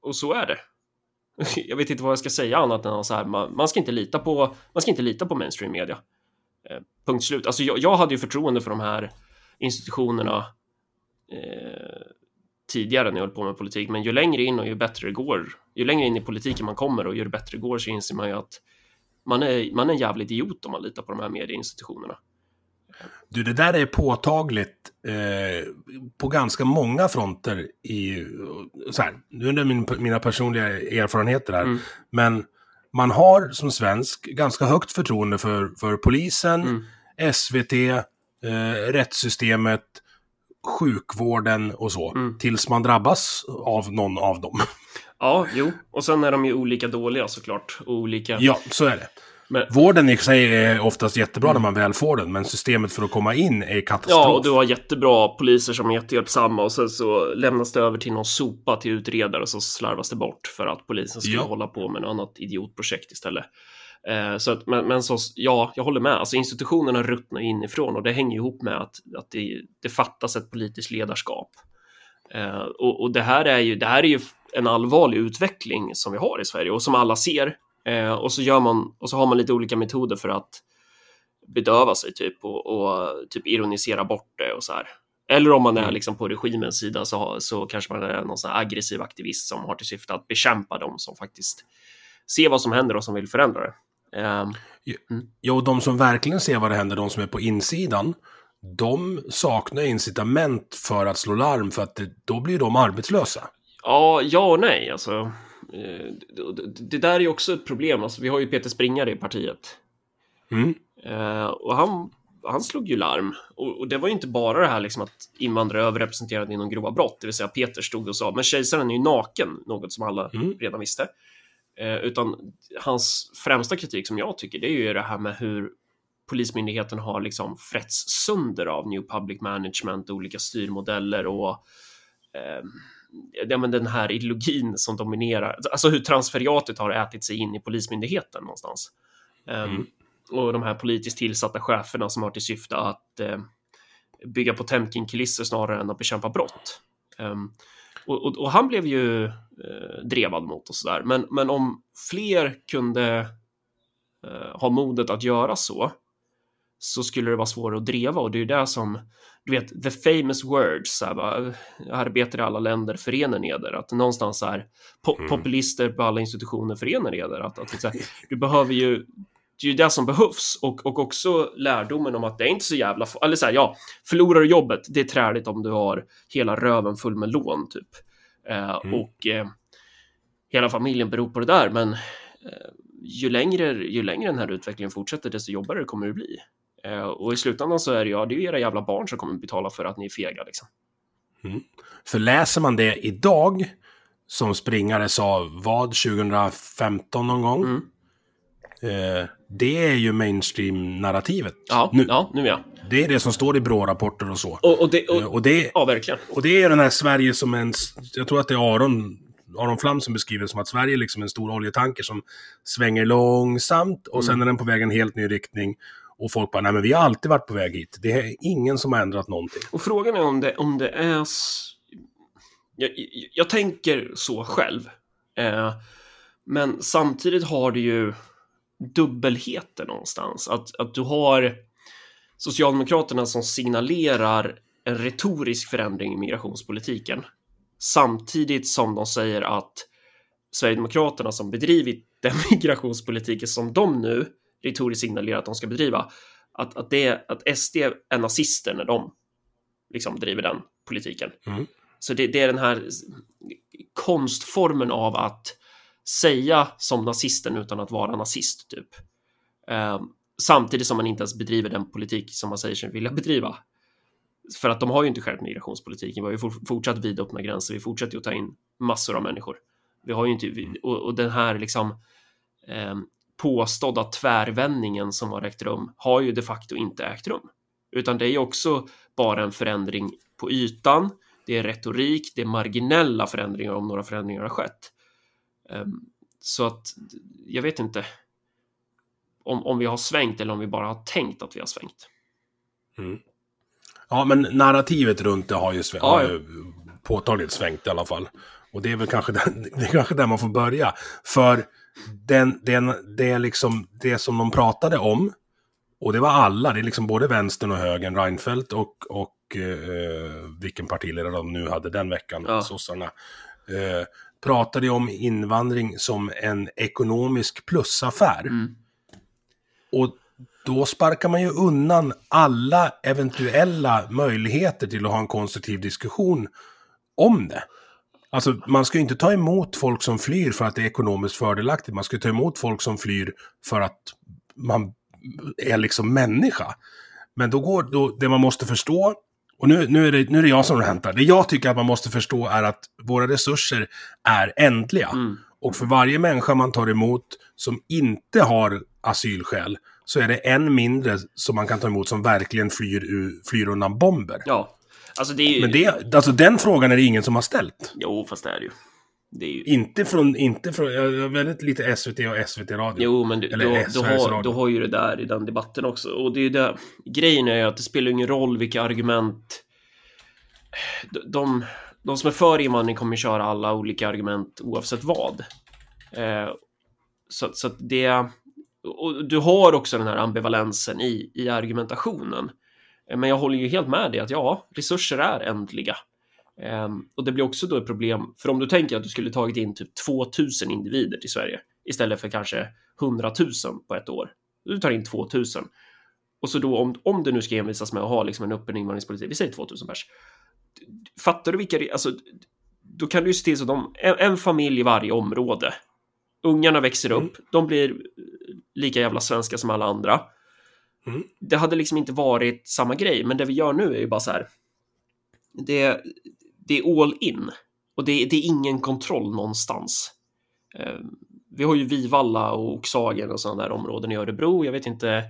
och så är det. jag vet inte vad jag ska säga annat än så här, man, man, ska inte lita på, man ska inte lita på mainstream media. Eh, punkt slut. Alltså jag, jag, hade ju förtroende för de här institutionerna eh, tidigare när jag höll på med politik, men ju längre in och ju bättre det går, ju längre in i politiken man kommer och ju bättre det går så inser man ju att man är, man är en jävlig idiot om man litar på de här medieinstitutionerna. Du, det där är påtagligt eh, på ganska många fronter i, så här, nu är det min, mina personliga erfarenheter här, mm. men man har som svensk ganska högt förtroende för, för polisen, mm. SVT, eh, rättssystemet, sjukvården och så, mm. tills man drabbas av någon av dem. Ja, jo, och sen är de ju olika dåliga såklart. Olika... Ja, så är det. Men... Vården i sig är oftast jättebra mm. när man väl får den, men systemet för att komma in är katastrof. Ja, och du har jättebra poliser som är jättehjälpsamma och sen så lämnas det över till någon sopa till utredare och så slarvas det bort för att polisen ska ja. hålla på med något annat idiotprojekt istället. Eh, så att, men, men så, ja, jag håller med. Alltså institutionerna ruttnar inifrån och det hänger ihop med att, att det, det fattas ett politiskt ledarskap. Eh, och, och det här är ju, det här är ju en allvarlig utveckling som vi har i Sverige och som alla ser. Eh, och, så gör man, och så har man lite olika metoder för att bedöva sig typ och, och typ ironisera bort det och så här. Eller om man är mm. liksom på regimens sida så, så kanske man är någon sån aggressiv aktivist som har till syfte att bekämpa dem som faktiskt ser vad som händer och som vill förändra det. Um, mm. Och de som verkligen ser vad det händer, de som är på insidan, de saknar incitament för att slå larm för att det, då blir de arbetslösa. Ja, ja och nej. Alltså, Eh, det där är ju också ett problem. Alltså, vi har ju Peter Springare i partiet. Mm. Eh, och han, han slog ju larm. Och, och, det var ju inte bara det här liksom att invandrare är överrepresenterade inom grova brott, det vill säga Peter stod och sa men kejsaren är ju naken, något som alla mm. redan visste. Eh, utan hans främsta kritik som jag tycker, det är ju det här med hur Polismyndigheten har liksom frätts sönder av New Public Management, olika styrmodeller och eh, ja, men den här ideologin som dominerar, alltså hur transferiatet har ätit sig in i polismyndigheten någonstans. Ehm, mm. och de här politiskt tillsatta cheferna som har till syfte att eh, bygga Potemkin-kulisser snarare än att bekämpa brott. Um, och, och, och, han blev ju eh, drevad mot och sådär. Men, men om fler kunde eh, ha modet att göra så, så skulle det vara svårare att dreva och det är ju det som, du vet, the famous words, så här, bara, arbetar i alla länder, förenar eder, att någonstans är po mm. populister på alla institutioner förenar eder, att, att, att du behöver ju det är ju det som behövs och, och också lärdomen om att det är inte så jävla, eller så här, ja, förlorar du jobbet, det är träligt om du har hela röven full med lån typ. Eh, mm. Och eh, hela familjen beror på det där, men eh, ju, längre, ju längre den här utvecklingen fortsätter, desto jobbigare kommer det bli. Eh, och i slutändan så är det ja, det är ju era jävla barn som kommer betala för att ni är fega liksom. Mm. För läser man det idag, som springare sa, vad, 2015 någon gång? Mm. Eh, det är ju mainstream-narrativet. Ja, nu. ja, nu ja. Det är det som står i BRÅ-rapporter och så. Och, och, det, och, eh, och det, ja, verkligen. Och det är den här Sverige som en... Jag tror att det är Aron, Aron Flam som beskriver det som att Sverige är liksom en stor oljetanker som svänger långsamt och mm. sen är den på väg en helt ny riktning. Och folk bara, nej men vi har alltid varit på väg hit. Det är ingen som har ändrat någonting. Och frågan är om det, om det är... Jag, jag, tänker så själv. Eh, men samtidigt har det ju dubbelheter någonstans. Att, att du har Socialdemokraterna som signalerar en retorisk förändring i migrationspolitiken samtidigt som de säger att Sverigedemokraterna som bedrivit den migrationspolitiken som de nu retoriskt signalerar att de ska bedriva, att, att, det, att SD är nazister när de liksom driver den politiken. Mm. Så det, det, är den här konstformen av att säga som nazisten utan att vara nazist, typ. Eh, samtidigt som man inte ens bedriver den politik som man säger sig vilja bedriva. För att de har ju inte skärpt migrationspolitiken. Vi har ju fortsatt vidöppna gränser. Vi fortsätter ju att ta in massor av människor. Vi har ju inte, och, och den här liksom eh, påstådda tvärvändningen som har ägt rum har ju de facto inte ägt rum, utan det är ju också bara en förändring på ytan. Det är retorik, det är marginella förändringar om några förändringar har skett. Ehm, så att jag vet inte om, om vi har svängt eller om vi bara har tänkt att vi har svängt. Mm. Ja, men narrativet runt det har ju, svängt, ja, har ju påtagligt svängt i alla fall. Och det är väl kanske, den, det är kanske där man får börja. För den, den, det är liksom det som de pratade om. Och det var alla, det är liksom både vänstern och högern, Reinfeldt och, och eh, vilken partiledare de nu hade den veckan, ja. sossarna. Eh, pratade om invandring som en ekonomisk plusaffär. Mm. Och då sparkar man ju undan alla eventuella möjligheter till att ha en konstruktiv diskussion om det. Alltså, man ska ju inte ta emot folk som flyr för att det är ekonomiskt fördelaktigt. Man ska ta emot folk som flyr för att man är liksom människa. Men då går, då, det man måste förstå och nu, nu, är det, nu är det jag som rantar. Det jag tycker att man måste förstå är att våra resurser är ändliga. Mm. Och för varje människa man tar emot som inte har asylskäl så är det en mindre som man kan ta emot som verkligen flyr, flyr undan bomber. Ja. Alltså det är ju... Men det, alltså den frågan är det ingen som har ställt. Jo, fast det är det ju. Ju... Inte från, inte från, jag har väldigt lite SVT och SVT-radio. Jo, men du, Eller då, då, har, då har ju det där i den debatten också. Och det är ju det, grejen är ju att det spelar ingen roll vilka argument de, de som är för invandring kommer köra alla olika argument oavsett vad. Eh, så, så att det, och du har också den här ambivalensen i, i argumentationen. Eh, men jag håller ju helt med dig att ja, resurser är ändliga. Um, och det blir också då ett problem, för om du tänker att du skulle tagit in typ 2000 individer till Sverige istället för kanske 100 000 på ett år. Du tar in 2000. Och så då om, om det nu ska envisas med att ha liksom en öppen invandringspolitik, vi säger 2000 pers. Fattar du vilka, alltså, då kan du ju se till så att de, en, en familj i varje område. Ungarna växer upp, mm. de blir lika jävla svenska som alla andra. Mm. Det hade liksom inte varit samma grej, men det vi gör nu är ju bara så här. Det, det är all in och det, det är ingen kontroll någonstans. Eh, vi har ju Vivalla och Oxhagen och sådana där områden i Örebro. Jag vet inte.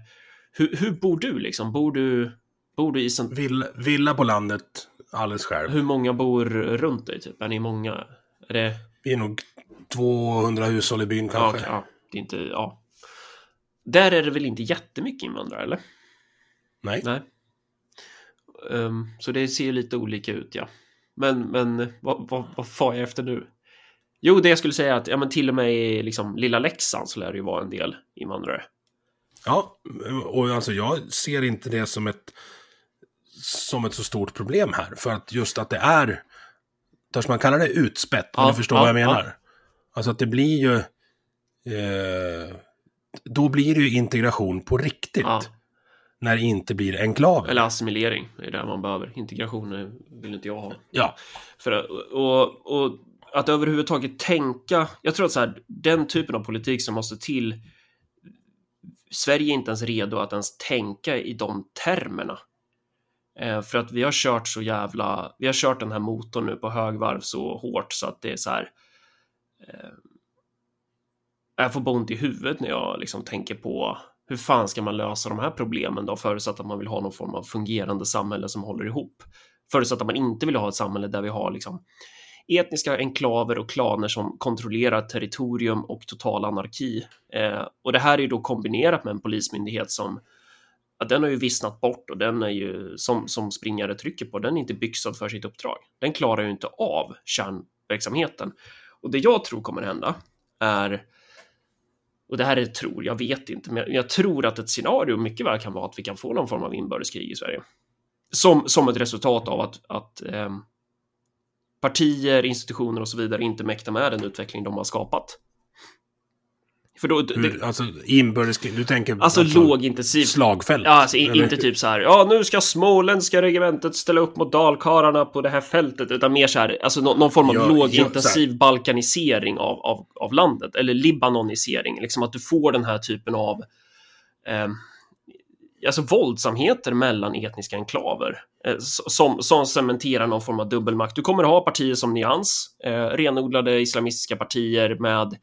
Hur, hur bor du liksom? Bor du, bor du i... Sånt... Villa, villa på landet, alldeles själv. Hur många bor runt dig? Typ? Är ni många? Är det... Vi är nog 200 hushåll i byn kanske. Ja, ja. det är inte... Ja. där är det väl inte jättemycket invandrare, eller? Nej. Nej. Um, så det ser lite olika ut, ja. Men, men vad, vad, vad far jag efter nu? Jo, det jag skulle säga är att ja, men till och med i liksom, lilla Leksand så lär det ju vara en del invandrare. Ja, och alltså jag ser inte det som ett, som ett så stort problem här. För att just att det är, törs man kalla det utspätt, om Ja, du förstår ja, vad jag menar. ja. Alltså att det blir ju, eh, då blir det ju integration på riktigt. Ja. När det inte blir enklaver. Eller assimilering, är det man behöver. Integration vill inte jag ha. Ja, För, och, och att överhuvudtaget tänka, jag tror att så här, den typen av politik som måste till, Sverige är inte ens redo att ens tänka i de termerna. Eh, för att vi har kört så jävla, vi har kört den här motorn nu på högvarv så hårt så att det är så här. Eh, jag får ont i huvudet när jag liksom tänker på hur fan ska man lösa de här problemen då förutsatt att man vill ha någon form av fungerande samhälle som håller ihop. Förutsatt att man inte vill ha ett samhälle där vi har liksom etniska enklaver och klaner som kontrollerar territorium och total anarki. Eh, och det här är ju då kombinerat med en polismyndighet som ja, den har ju vissnat bort och den är ju som, som springare trycker på, den är inte byxad för sitt uppdrag. Den klarar ju inte av kärnverksamheten. Och det jag tror kommer hända är och det här är tror, jag vet inte, men jag tror att ett scenario mycket väl kan vara att vi kan få någon form av inbördeskrig i Sverige. Som, som ett resultat av att, att eh, partier, institutioner och så vidare inte mäktar med den utveckling de har skapat. För då, hur, det, alltså inbördeskrig, du tänker... alltså lågintensivt. Slagfält? Ja, alltså i, Eller- inte typ så här, ja nu ska småländska regementet ställa upp mot dalkarlarna på det här fältet, utan mer så här, alltså nå- någon form av Ja, lågintensiv balkanisering av, av, av landet, eller libanonisering, liksom att du får den här typen av eh, alltså våldsamheter mellan etniska enklaver eh, som, som cementerar någon form av dubbelmakt. Du kommer ha partier som Nyans, eh, renodlade islamistiska partier med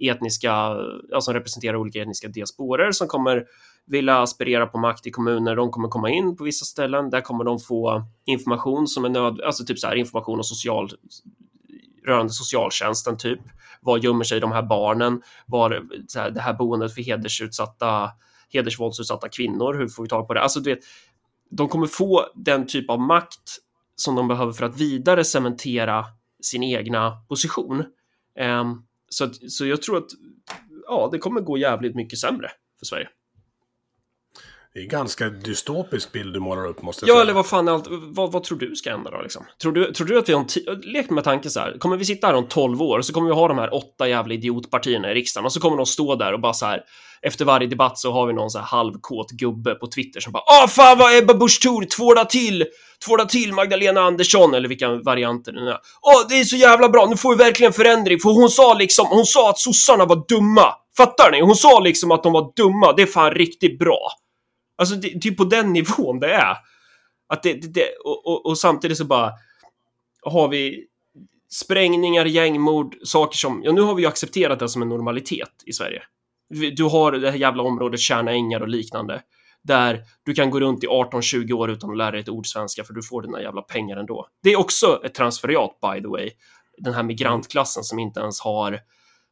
etniska, ja, som representerar olika etniska diasporer som kommer vilja aspirera på makt i kommuner. De kommer komma in på vissa ställen. Där kommer de få information som är nöd, alltså typ så här information om social rörande socialtjänsten typ. Var gömmer sig de här barnen? Var så här, det här boendet för hedersutsatta, hedersvåldsutsatta kvinnor? Hur får vi tag på det? Alltså, du vet, de kommer få den typ av makt som de behöver för att vidare cementera sin egna position. Ehm, så, att, så jag tror att ja, det kommer gå jävligt mycket sämre för Sverige. Det är ganska dystopisk bild du målar upp, måste jag Ja, säga. eller vad fan allt, vad, vad tror du ska hända då liksom? Tror du, tror du att vi om ti- lek med tanken så här, kommer vi sitta här om 12 år så kommer vi ha de här åtta jävla idiotpartierna i riksdagen och så kommer de stå där och bara så här efter varje debatt så har vi någon så här halvkåt gubbe på Twitter som bara Åh fan vad Ebba Busch Thor tvåla till, tvåla till Magdalena Andersson eller vilka varianter det nu är. Åh, det är så jävla bra, nu får vi verkligen förändring för hon sa liksom, hon sa att sossarna var dumma. Fattar ni? Hon sa liksom att de var dumma, det är fan riktigt bra. Alltså det, det är på den nivån det är. Att det, det, det och, och, och samtidigt så bara har vi sprängningar, gängmord, saker som, ja nu har vi ju accepterat det som en normalitet i Sverige. Du har det här jävla området Tjärna ängar och liknande. Där du kan gå runt i 18-20 år utan att lära dig ett ord svenska för du får dina jävla pengar ändå. Det är också ett transferiat by the way. Den här migrantklassen som inte ens har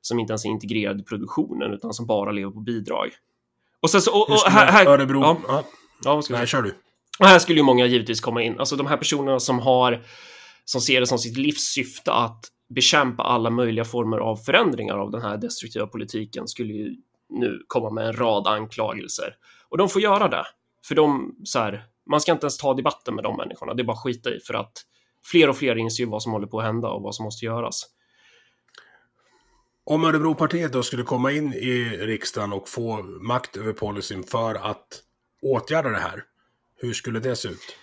som inte ens är integrerad i produktionen utan som bara lever på bidrag. Och sen så, och, och här, här, Örebro... Ja, Ja. ja, Nej, kör du. Och här skulle ju många givetvis komma in. Alltså de här personerna som har, som ser det som sitt livssyfte att bekämpa alla möjliga former av förändringar av den här destruktiva politiken skulle ju nu komma med en rad anklagelser. Och de får göra det. För de, så här, man ska inte ens ta debatten med de människorna, det är bara skita i för att fler och fler inser ju vad som håller på att hända och vad som måste göras. Om Örebropartiet då skulle komma in i riksdagen och få makt över policyn för att åtgärda det här, hur skulle det se ut?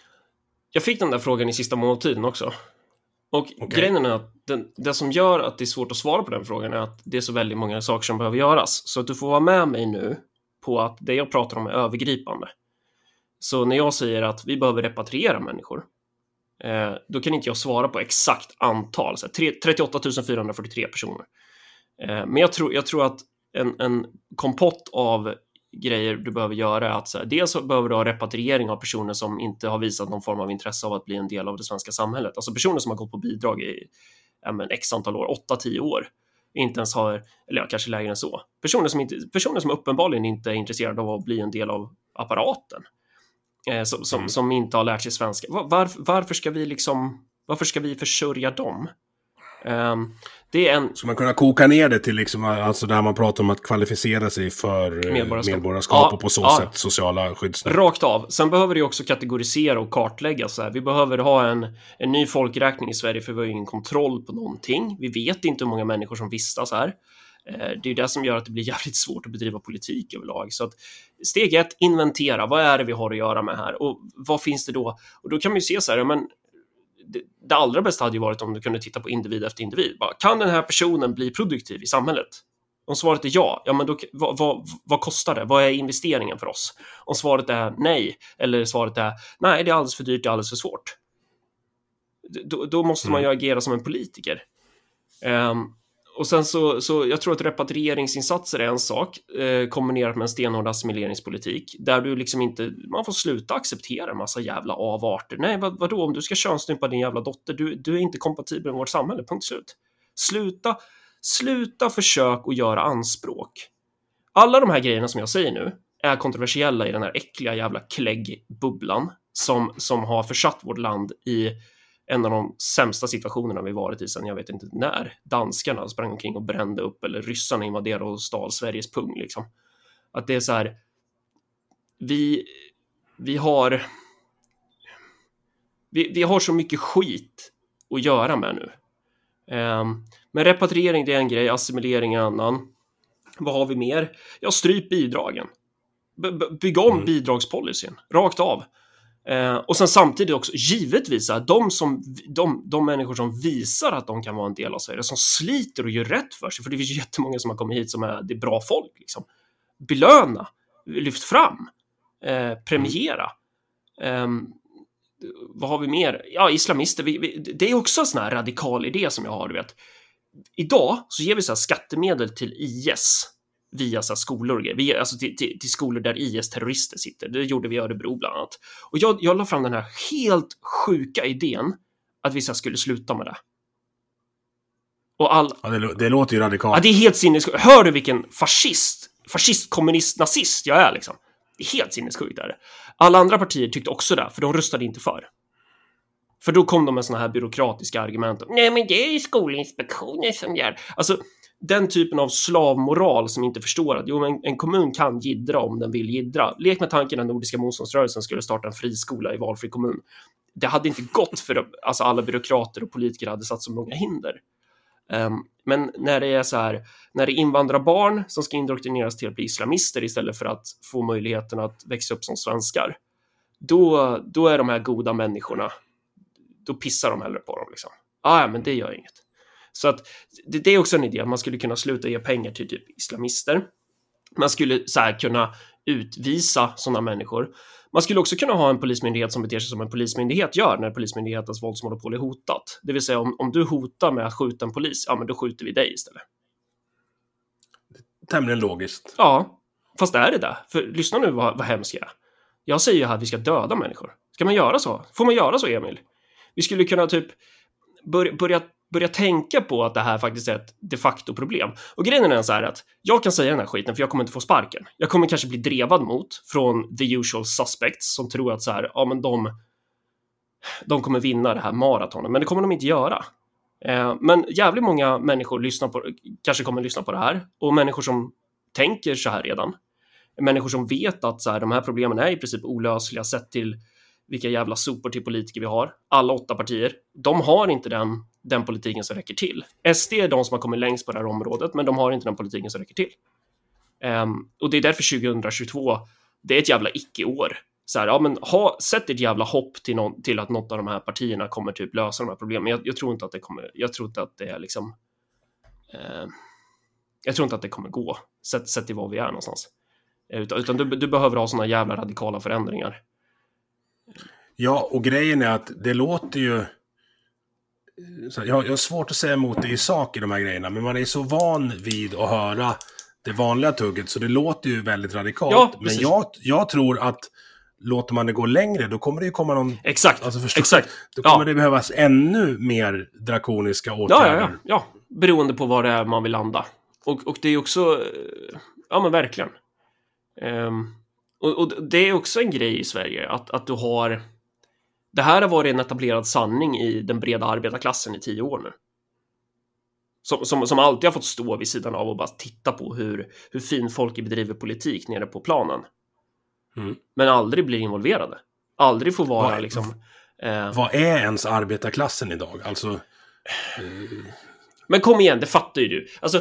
Jag fick den där frågan i sista måltiden också. Och Okej. grejen är att den, det som gör att det är svårt att svara på den frågan är att det är så väldigt många saker som behöver göras. Så att du får vara med mig nu på att det jag pratar om är övergripande. Så när jag säger att vi behöver repatriera människor, eh, då kan inte jag svara på exakt antal, så här, tre- 38 443 personer. Eh, men jag tror, jag tror att en, en kompott av grejer du behöver göra är att så här, dels så behöver du ha repatriering av personer som inte har visat någon form av intresse av att bli en del av det svenska samhället. Alltså personer som har gått på bidrag i ja, men, x antal år, 8-10 år, inte ens har, eller ja, kanske lägre än så. Personer som, inte, personer som uppenbarligen inte är intresserade av att bli en del av apparaten. Eh, som, som, Mm. som inte har lärt sig svenska. Var, varför ska vi liksom, varför ska vi försörja dem? Ehm, det är en, Ska man kunna koka ner det till liksom, alltså där man pratar om att kvalificera sig för eh, Medborgarskap. medborgarskap, Ja, och på så ja. sätt sociala skyddsnät? Rakt av. Sen behöver det också kategorisera och kartlägga. Så här. Vi behöver ha en, en ny folkräkning i Sverige för vi har ingen kontroll på någonting. Vi vet inte hur många människor som vistas här. Eh, Det är det som gör att det blir jävligt svårt att bedriva politik överlag. Så att steg ett, inventera. Vad är det vi har att göra med här? Och vad finns det då? Och då kan man ju se så här, men det, allra bästa hade ju varit om du kunde titta på individ efter individ. Bara, kan den här personen bli produktiv i samhället? Om svaret är ja, ja men då, vad, vad, vad kostar det? Vad är investeringen för oss? Om svaret är nej, eller svaret är nej, det är alldeles för dyrt, det är alldeles för svårt. Då, då måste man ju agera som en politiker. Ehm, och sen så, så, jag tror att repatrieringsinsatser är en sak, eh, kombinerat med en stenhård assimileringspolitik, där du liksom inte, man får sluta acceptera en massa jävla avarter. Nej, vad, vadå, om du ska könsstympa din jävla dotter, du, du är inte kompatibel med vårt samhälle, punkt slut. Sluta, sluta försök att göra anspråk. Alla de här grejerna som jag säger nu är kontroversiella i den här äckliga jävla kläggbubblan som, som har försatt vårt land i en av de sämsta situationerna vi varit i sedan jag vet inte när. Danskarna sprang omkring och brände upp eller ryssarna invaderade och stal Sveriges pung liksom. Att det är så här. Vi, vi har. Vi, vi har så mycket skit att göra med nu. Um, men repatriering det är en grej, assimilering är en annan. Vad har vi mer? Ja, stryp bidragen. B- bygg om bidragspolicyn, rakt av. Eh, och sen samtidigt också, givetvis, att de, som, de, de människor som visar att de kan vara en del av Sverige, som sliter och gör rätt för sig, för det finns ju jättemånga som har kommit hit som är, det är bra folk, liksom. Belöna, lyft fram, eh, premiera. Eh, vad har vi mer? Ja, islamister, vi, vi, det är också en sån här radikal idé som jag har, du vet. Idag så ger vi så här skattemedel till IS via så skolor. Vi, alltså till, till, till skolor där IS-terrorister sitter. Det gjorde vi i Örebro bland annat. Och jag, jag la fram den här helt sjuka idén att vi så skulle sluta med det. Och all, Ja, det, det låter ju radikalt. Ja, det är helt sinnessjukt. Hör du vilken fascist, fascist, kommunist, nazist jag är liksom? Det är helt sinnessjukt. Är det. Alla andra partier tyckte också det, för de röstade inte för. För då kom de med såna här byråkratiska argument. Nej, men det är ju Skolinspektionen som gör. Alltså, den typen av slavmoral som inte förstår att jo, en, en kommun kan gidra om den vill gidra. Lek med tanken att Nordiska motståndsrörelsen skulle starta en friskola i valfri kommun. Det hade inte gått för alltså, alla byråkrater och politiker hade satt så många hinder. Um, men när det är så här, när det är invandrarbarn som ska indoktrineras till att bli islamister istället för att få möjligheten att växa upp som svenskar, då, då är de här goda människorna, då pissar de hellre på dem. Liksom. Ah, ja, men det gör inget. Så att det, det är också en idé, att man skulle kunna sluta ge pengar till typ islamister. Man skulle så här kunna utvisa sådana människor. Man skulle också kunna ha en polismyndighet som beter sig som en polismyndighet gör när polismyndighetens våldsmonopol är hotat. Det vill säga om, om du hotar med att skjuta en polis, ja men då skjuter vi dig istället. Tämligen logiskt. Ja, fast är det det? För lyssna nu vad, vad hemskt jag är. Jag säger ju här att vi ska döda människor. Ska man göra så? Får man göra så, Emil? Vi skulle kunna typ börja, börja, börja tänka på att det här faktiskt är ett de facto problem. Och grejen är så här att jag kan säga den här skiten för jag kommer inte få sparken. Jag kommer kanske bli drevad mot från the usual suspects som tror att så här, ja men de, de kommer vinna det här maratonet, men det kommer de inte göra. Eh, Men jävligt många människor lyssnar på, kanske kommer lyssna på det här och människor som tänker så här redan. Människor som vet att så här, de här problemen är i princip olösliga sett till vilka jävla sopor till politiker vi har. Alla åtta partier. De har inte den, den politiken som räcker till. SD är de som har kommit längst på det här området, men de har inte den politiken som räcker till. Um, och det är därför 2022, det är ett jävla icke-år. Så här, ja, men ha, sätt ett jävla hopp till, någon, till att något av de här partierna kommer typ lösa de här problemen. Jag, jag tror inte att det kommer, jag tror inte att det är liksom, eh, jag tror inte att det kommer gå, sett, sett till var vi är någonstans. Eh, utan, utan du, du behöver ha sådana jävla radikala förändringar. Ja, och grejen är att det låter ju... Så jag, jag har svårt att säga emot det i sak i de här grejerna, men man är så van vid att höra det vanliga tugget, så det låter ju väldigt radikalt. Ja, men jag, jag tror att låter man det gå längre, då kommer det ju komma någon... Exakt, Alltså förstå, exakt. Då kommer Ja. det behövas ännu mer drakoniska Ja, åtgärder. ja, ja, ja. Beroende på var det är man vill landa. Och, och det är också, eh, ja men verkligen. Um, och, och, det är också en grej i Sverige att, att du har, det här har varit en etablerad sanning i den breda arbetarklassen i tio år nu. Som, som, som alltid har fått stå vid sidan av och bara titta på hur, hur fin folk bedriver politik nere på planen. Mm. Men aldrig blir involverade. Aldrig får vara vad, liksom... Eh, vad är ens arbetarklassen idag? Alltså... Eh, men kom igen, det fattar ju du. Alltså,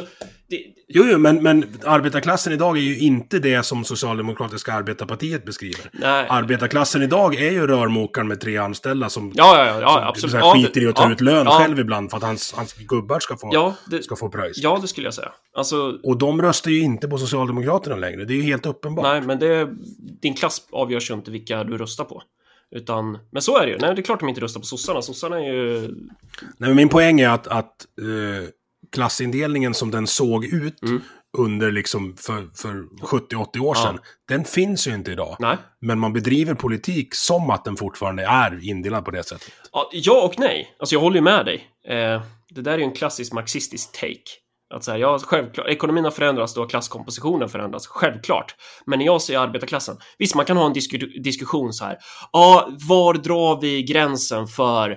det... Jo, jo, men, men arbetarklassen idag är ju inte det som Socialdemokratiska arbetarpartiet beskriver. Nej. Arbetarklassen idag är ju rörmokaren med tre anställda som, ja, ja, ja, absolut. som skiter i att ta ja, ut lön ja. själv ibland för att hans, hans gubbar ska få, ja, det, ska få pröjs. Ja, det skulle jag säga. Alltså... Och de röstar ju inte på Socialdemokraterna längre, det är ju helt uppenbart. Nej, men det, din klass avgörs ju inte vilka du röstar på. Utan, men så är det ju. Nej, det är klart de inte röstar på sossarna. Sossarna är ju... Nej, men min poäng är att, att uh, klassindelningen som den såg ut mm. under liksom för, för 70-80 år sedan, ja. den finns ju inte idag. Nej. Men man bedriver politik som att den fortfarande är indelad på det sättet. Ja, ja och nej. Alltså jag håller ju med dig. Eh, det där är ju en klassisk marxistisk take. Att säga, ja, självklart, ekonomin har förändrats, då har klasskompositionen förändrats, självklart. Men när jag säger arbetarklassen, visst, man kan ha en disku diskussion så här. Ja, var drar vi gränsen för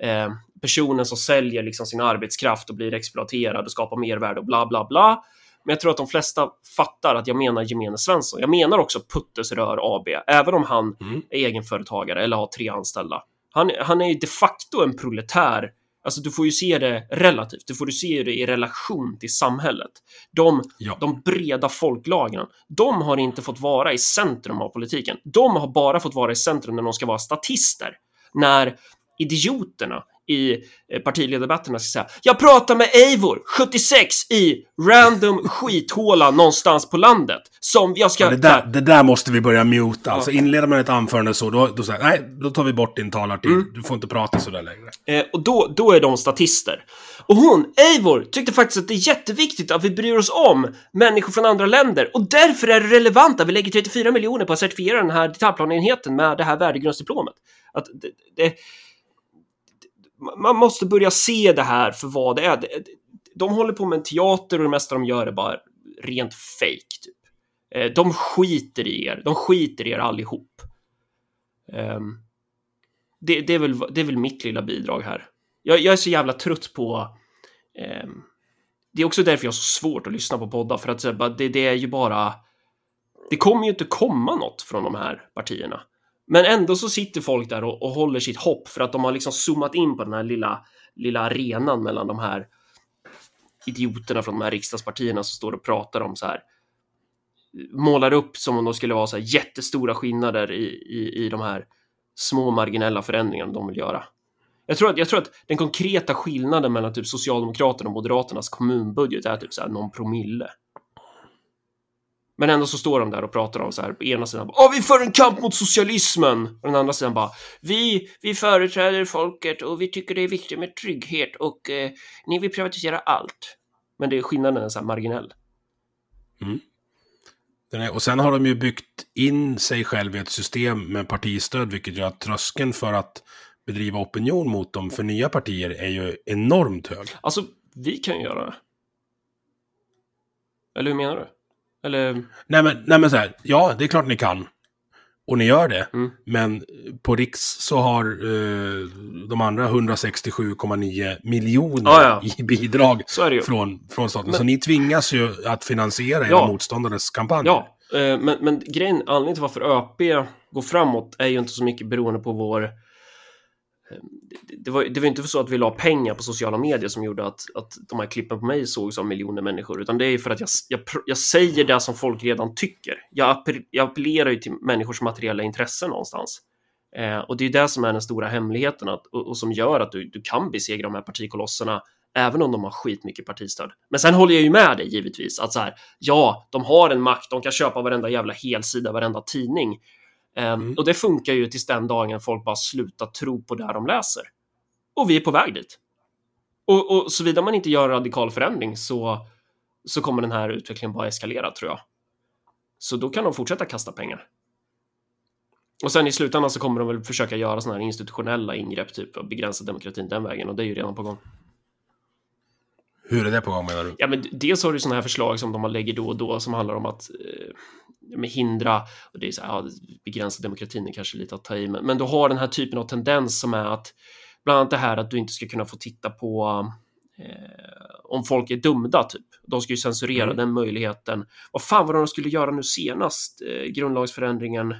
eh, personen som säljer liksom sin arbetskraft och blir exploaterad och skapar mervärde och bla bla bla. Men jag tror att de flesta fattar att jag menar gemene Svensson. Jag menar också Puttes Rör AB, även om han mm. är egenföretagare eller har tre anställda. Han, han är ju de facto en proletär Alltså du får ju se det relativt, du får ju se det i relation till samhället. De, ja. de breda folklagren, de har inte fått vara i centrum av politiken. De har bara fått vara i centrum när de ska vara statister. När idioterna i eh, partiledardebatterna ska säga Jag pratar med Eivor, 76, i random skithåla någonstans på landet. Som jag ska... Ja, det, där, det där måste vi börja muta. Ja. Alltså inleder man ett anförande så, då, då säger nej, då tar vi bort din talartid. Mm. Du får inte prata så där längre. Eh, och då, då är de statister. Och hon, Eivor, tyckte faktiskt att det är jätteviktigt att vi bryr oss om människor från andra länder och därför är det relevant att vi lägger 34 miljoner på att certifiera den här detaljplanenheten med det här värdegrundsdiplomet. Att det, det man måste börja se det här för vad det är. De håller på med en teater och det mesta de gör är bara rent fake. Typ. Eh, de skiter i er. De skiter i er allihop. Ehm, det, det, är väl, det är väl mitt lilla bidrag här. Jag, jag är så jävla trött på... Ehm, det är också därför jag har så svårt att lyssna på poddar, för att det, det är ju bara... Det kommer ju inte komma något från de här partierna. Men ändå så sitter folk där och, och håller sitt hopp för att de har liksom zoomat in på den här lilla, lilla arenan mellan de här idioterna från de här riksdagspartierna som står och pratar om så här målar upp som om de skulle vara så här jättestora skillnader i, i, i de här små marginella förändringarna de vill göra. Jag tror, att, jag tror att den konkreta skillnaden mellan typ Socialdemokraterna och Moderaternas kommunbudget är typ så här någon promille. Men ändå så står de där och pratar om så här, på ena sidan Åh, vi för en kamp mot socialismen! Och den andra sidan bara Vi, vi företräder folket och vi tycker det är viktigt med trygghet och eh, ni vill privatisera allt. Men det är skillnaden är så här marginell. Mm. Är, och sen har de ju byggt in sig själv i ett system med partistöd, vilket gör att tröskeln för att bedriva opinion mot dem för nya partier är ju enormt hög. Alltså, vi kan ju göra det. Eller hur menar du? Eller? Nej men, nej men så här, ja det är klart ni kan. Och ni gör det. Mm. Men på Riks så har eh, de andra 167,9 miljoner ah, ja. i bidrag från, från staten. Men, så ni tvingas ju att finansiera ja. era motståndares kampanj. Ja, eh, men, men grejen, anledningen till varför ÖP går framåt är ju inte så mycket beroende på vår Ehm, det var, det var inte så att vi la pengar på sociala medier som gjorde att, att de här klippen på mig sågs av miljoner människor, utan det är för att jag, jag, jag säger det som folk redan tycker. Jag, jag appellerar ju till människors materiella intressen någonstans. Eh, och det är det som är den stora hemligheten att, och, och, som gör att du, du kan besegra de här partikolosserna även om de har skitmycket partistöd. Men sen håller jag ju med dig givetvis att så här, ja, de har en makt, de kan köpa varenda jävla helsida, varenda tidning. Ehm, mm. Och det funkar ju tills den dagen folk bara slutar tro på det de läser. Och vi är på väg dit. Och, och såvida man inte gör radikal förändring så, så kommer den här utvecklingen bara eskalera tror jag. Så då kan de fortsätta kasta pengar. Och sen i slutändan så kommer de väl försöka göra sådana här institutionella ingrepp, typ och begränsa demokratin den vägen och det är ju redan på gång. Hur är det på gång menar du? Ja, men dels har du sådana här förslag som de lägger då och då som handlar om att med hindra, och det är så här, ja, begränsa demokratin är kanske lite att ta i, men, men du har den här typen av tendens som är att bland annat det här att du inte ska kunna få titta på eh, om folk är dömda, typ. De ska ju censurera Mm. den möjligheten. Vad fan var det de skulle göra nu senast? Eh, grundlagsförändringen.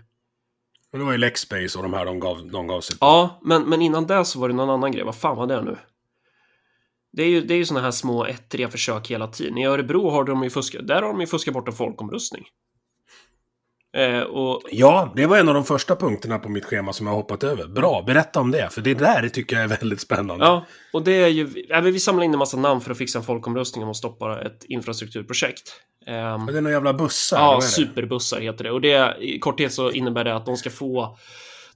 Och det var ju Lexbase och de här de gav, de gav sig på. Ja, men, men innan det så var det någon annan grej. Vad fan var det nu? Det är ju, det är ju sådana här små ettriga försök hela tiden. I Örebro har de ju fuskat, där har de ju fuskat bort en folkomröstning. Eh, och Ja, det var en av de första punkterna på mitt schema som jag hoppat över. Bra, berätta om det. För det där tycker jag är väldigt spännande. Ja, och det är ju, ja, men vi samlar in en massa namn för att fixa en folkomröstning om att stoppa ett infrastrukturprojekt. Ehm, Men Det är några jävla bussar. ja, superbussar heter det. Och det, i korthet så innebär det att de ska få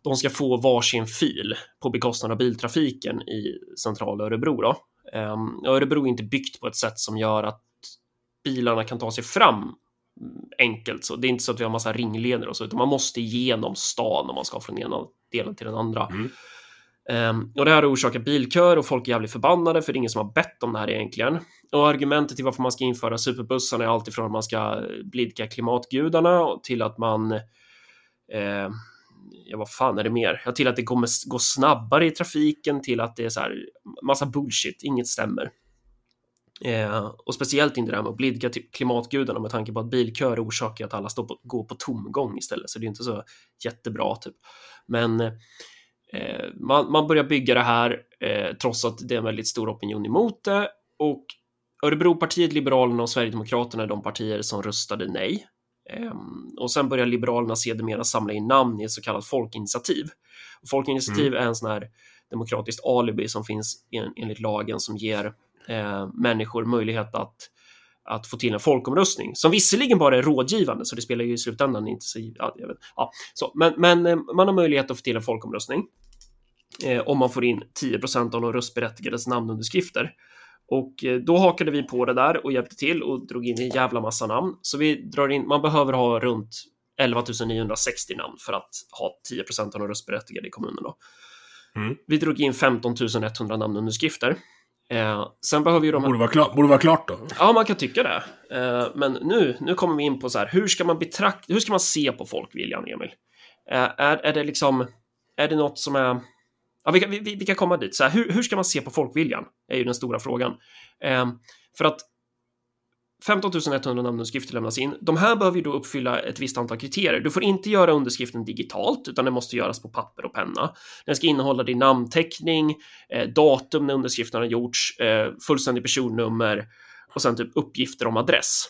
de ska få varsin fil på bekostnad av biltrafiken i centrala Örebro. Då. Ehm, Örebro är inte byggt på ett sätt som gör att bilarna kan ta sig fram enkelt. Så det är inte så att vi har massa ringleder och så, utan man måste igenom stan om man ska från ena delen till den andra. Mm. Ehm, och det här har orsakat bilkör och folk är jävligt förbannade för det är ingen som har bett om det här egentligen. Och argumentet till varför man ska införa superbussarna är alltifrån att man ska blidka klimatgudarna till att man eh, ja, vad fan är det mer? Ja, till att det kommer gå snabbare i trafiken, till att det är så här massa bullshit, inget stämmer. Eh, och speciellt inte det här med att blidka till klimatgudarna med tanke på att bilkör orsakar att alla står på, går på tomgång istället, så det är inte så jättebra typ. Men eh, man, man börjar bygga det här eh, trots att det är en väldigt stor opinion emot det och Örebropartiet, Liberalerna och Sverigedemokraterna är de partier som röstade nej. Ehm, och sen börjar Liberalerna sedermera samla in namn i ett så kallat folkinitiativ. Och folkinitiativ är en sån här demokratiskt alibi som finns en, enligt lagen som ger eh, människor möjlighet att, att få till en folkomröstning som visserligen bara är rådgivande, så det spelar ju i slutändan inte så... Ja, jag vet, ja, så, men, men eh, man har möjlighet att få till en folkomröstning eh, om man får in 10% av de röstberättigades namnunderskrifter. Och eh, då hakade vi på det där och hjälpte till och drog in en jävla massa namn. Så vi drar in, man behöver ha runt 11 960 namn för att ha 10% av de röstberättigade i kommunen. Då. Mm. Vi drog in 15 100 namnunderskrifter. Eh, sen behöver ju de här... Borde vara, klart, borde vara klart då. Ja, man kan tycka det. Eh, men nu, nu kommer vi in på så här, hur ska man betrakta, hur ska man se på folkviljan, Emil? Eh, är, är det liksom, är det något som är, ja, vi, kan, vi, vi kan komma dit. Så här, hur, hur ska man se på folkviljan? Är ju den stora frågan. Eh, för att 15 100 namnunderskrifter lämnas in. De här behöver ju då uppfylla ett visst antal kriterier. Du får inte göra underskriften digitalt, utan det måste göras på papper och penna. Den ska innehålla din namnteckning, eh, datum när underskriften har gjorts, eh, fullständig personnummer och sen typ uppgifter om adress.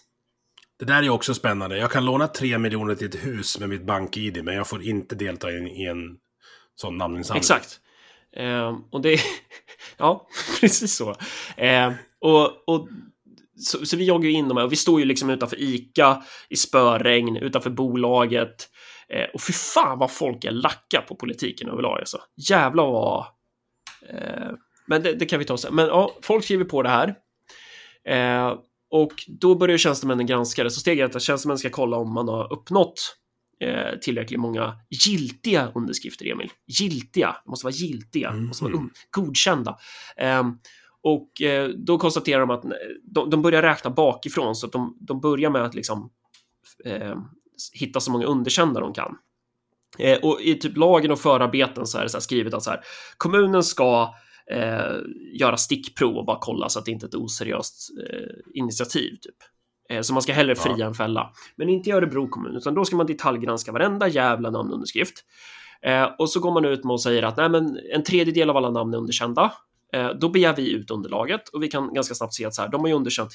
Det där är också spännande. Jag kan låna 3 miljoner till ett hus med mitt bank-id, men jag får inte delta i en, i en sån namninsamling. Exakt. Eh, och det... ja, precis så. Eh, och, och så, så vi jagar ju in de här och vi står ju liksom utanför ICA i spöregn utanför bolaget. Eh, och för fan vad folk är lacka på politiken överlag alltså. Jävlar vad... Eh, men det, det kan vi ta sen. Men ja, folk skriver på det här. Eh, och då börjar tjänstemännen granska det. Så steg ett att tjänstemännen ska kolla om man har uppnått eh, tillräckligt många giltiga underskrifter, Emil. Giltiga, det måste vara giltiga, det måste vara un- godkända. Ehm, och eh, då konstaterar de att eh, de, de börjar räkna bakifrån, så att de, de börjar med att liksom eh, hitta så många underkända de kan. Eh, och i typ lagen och förarbeten så är det så skrivet att så här, kommunen ska eh, göra stickprov och bara kolla så att det inte är ett oseriöst eh, initiativ. Typ. Så man ska hellre fria än fälla. Men inte i Örebro kommun, utan då ska man detaljgranska varenda jävla namnunderskrift. Eh, och så går man ut med och säger att nej, men en tredjedel av alla namn är underkända. Eh, då begär vi ut underlaget och vi kan ganska snabbt se att så här, de har ju underkänt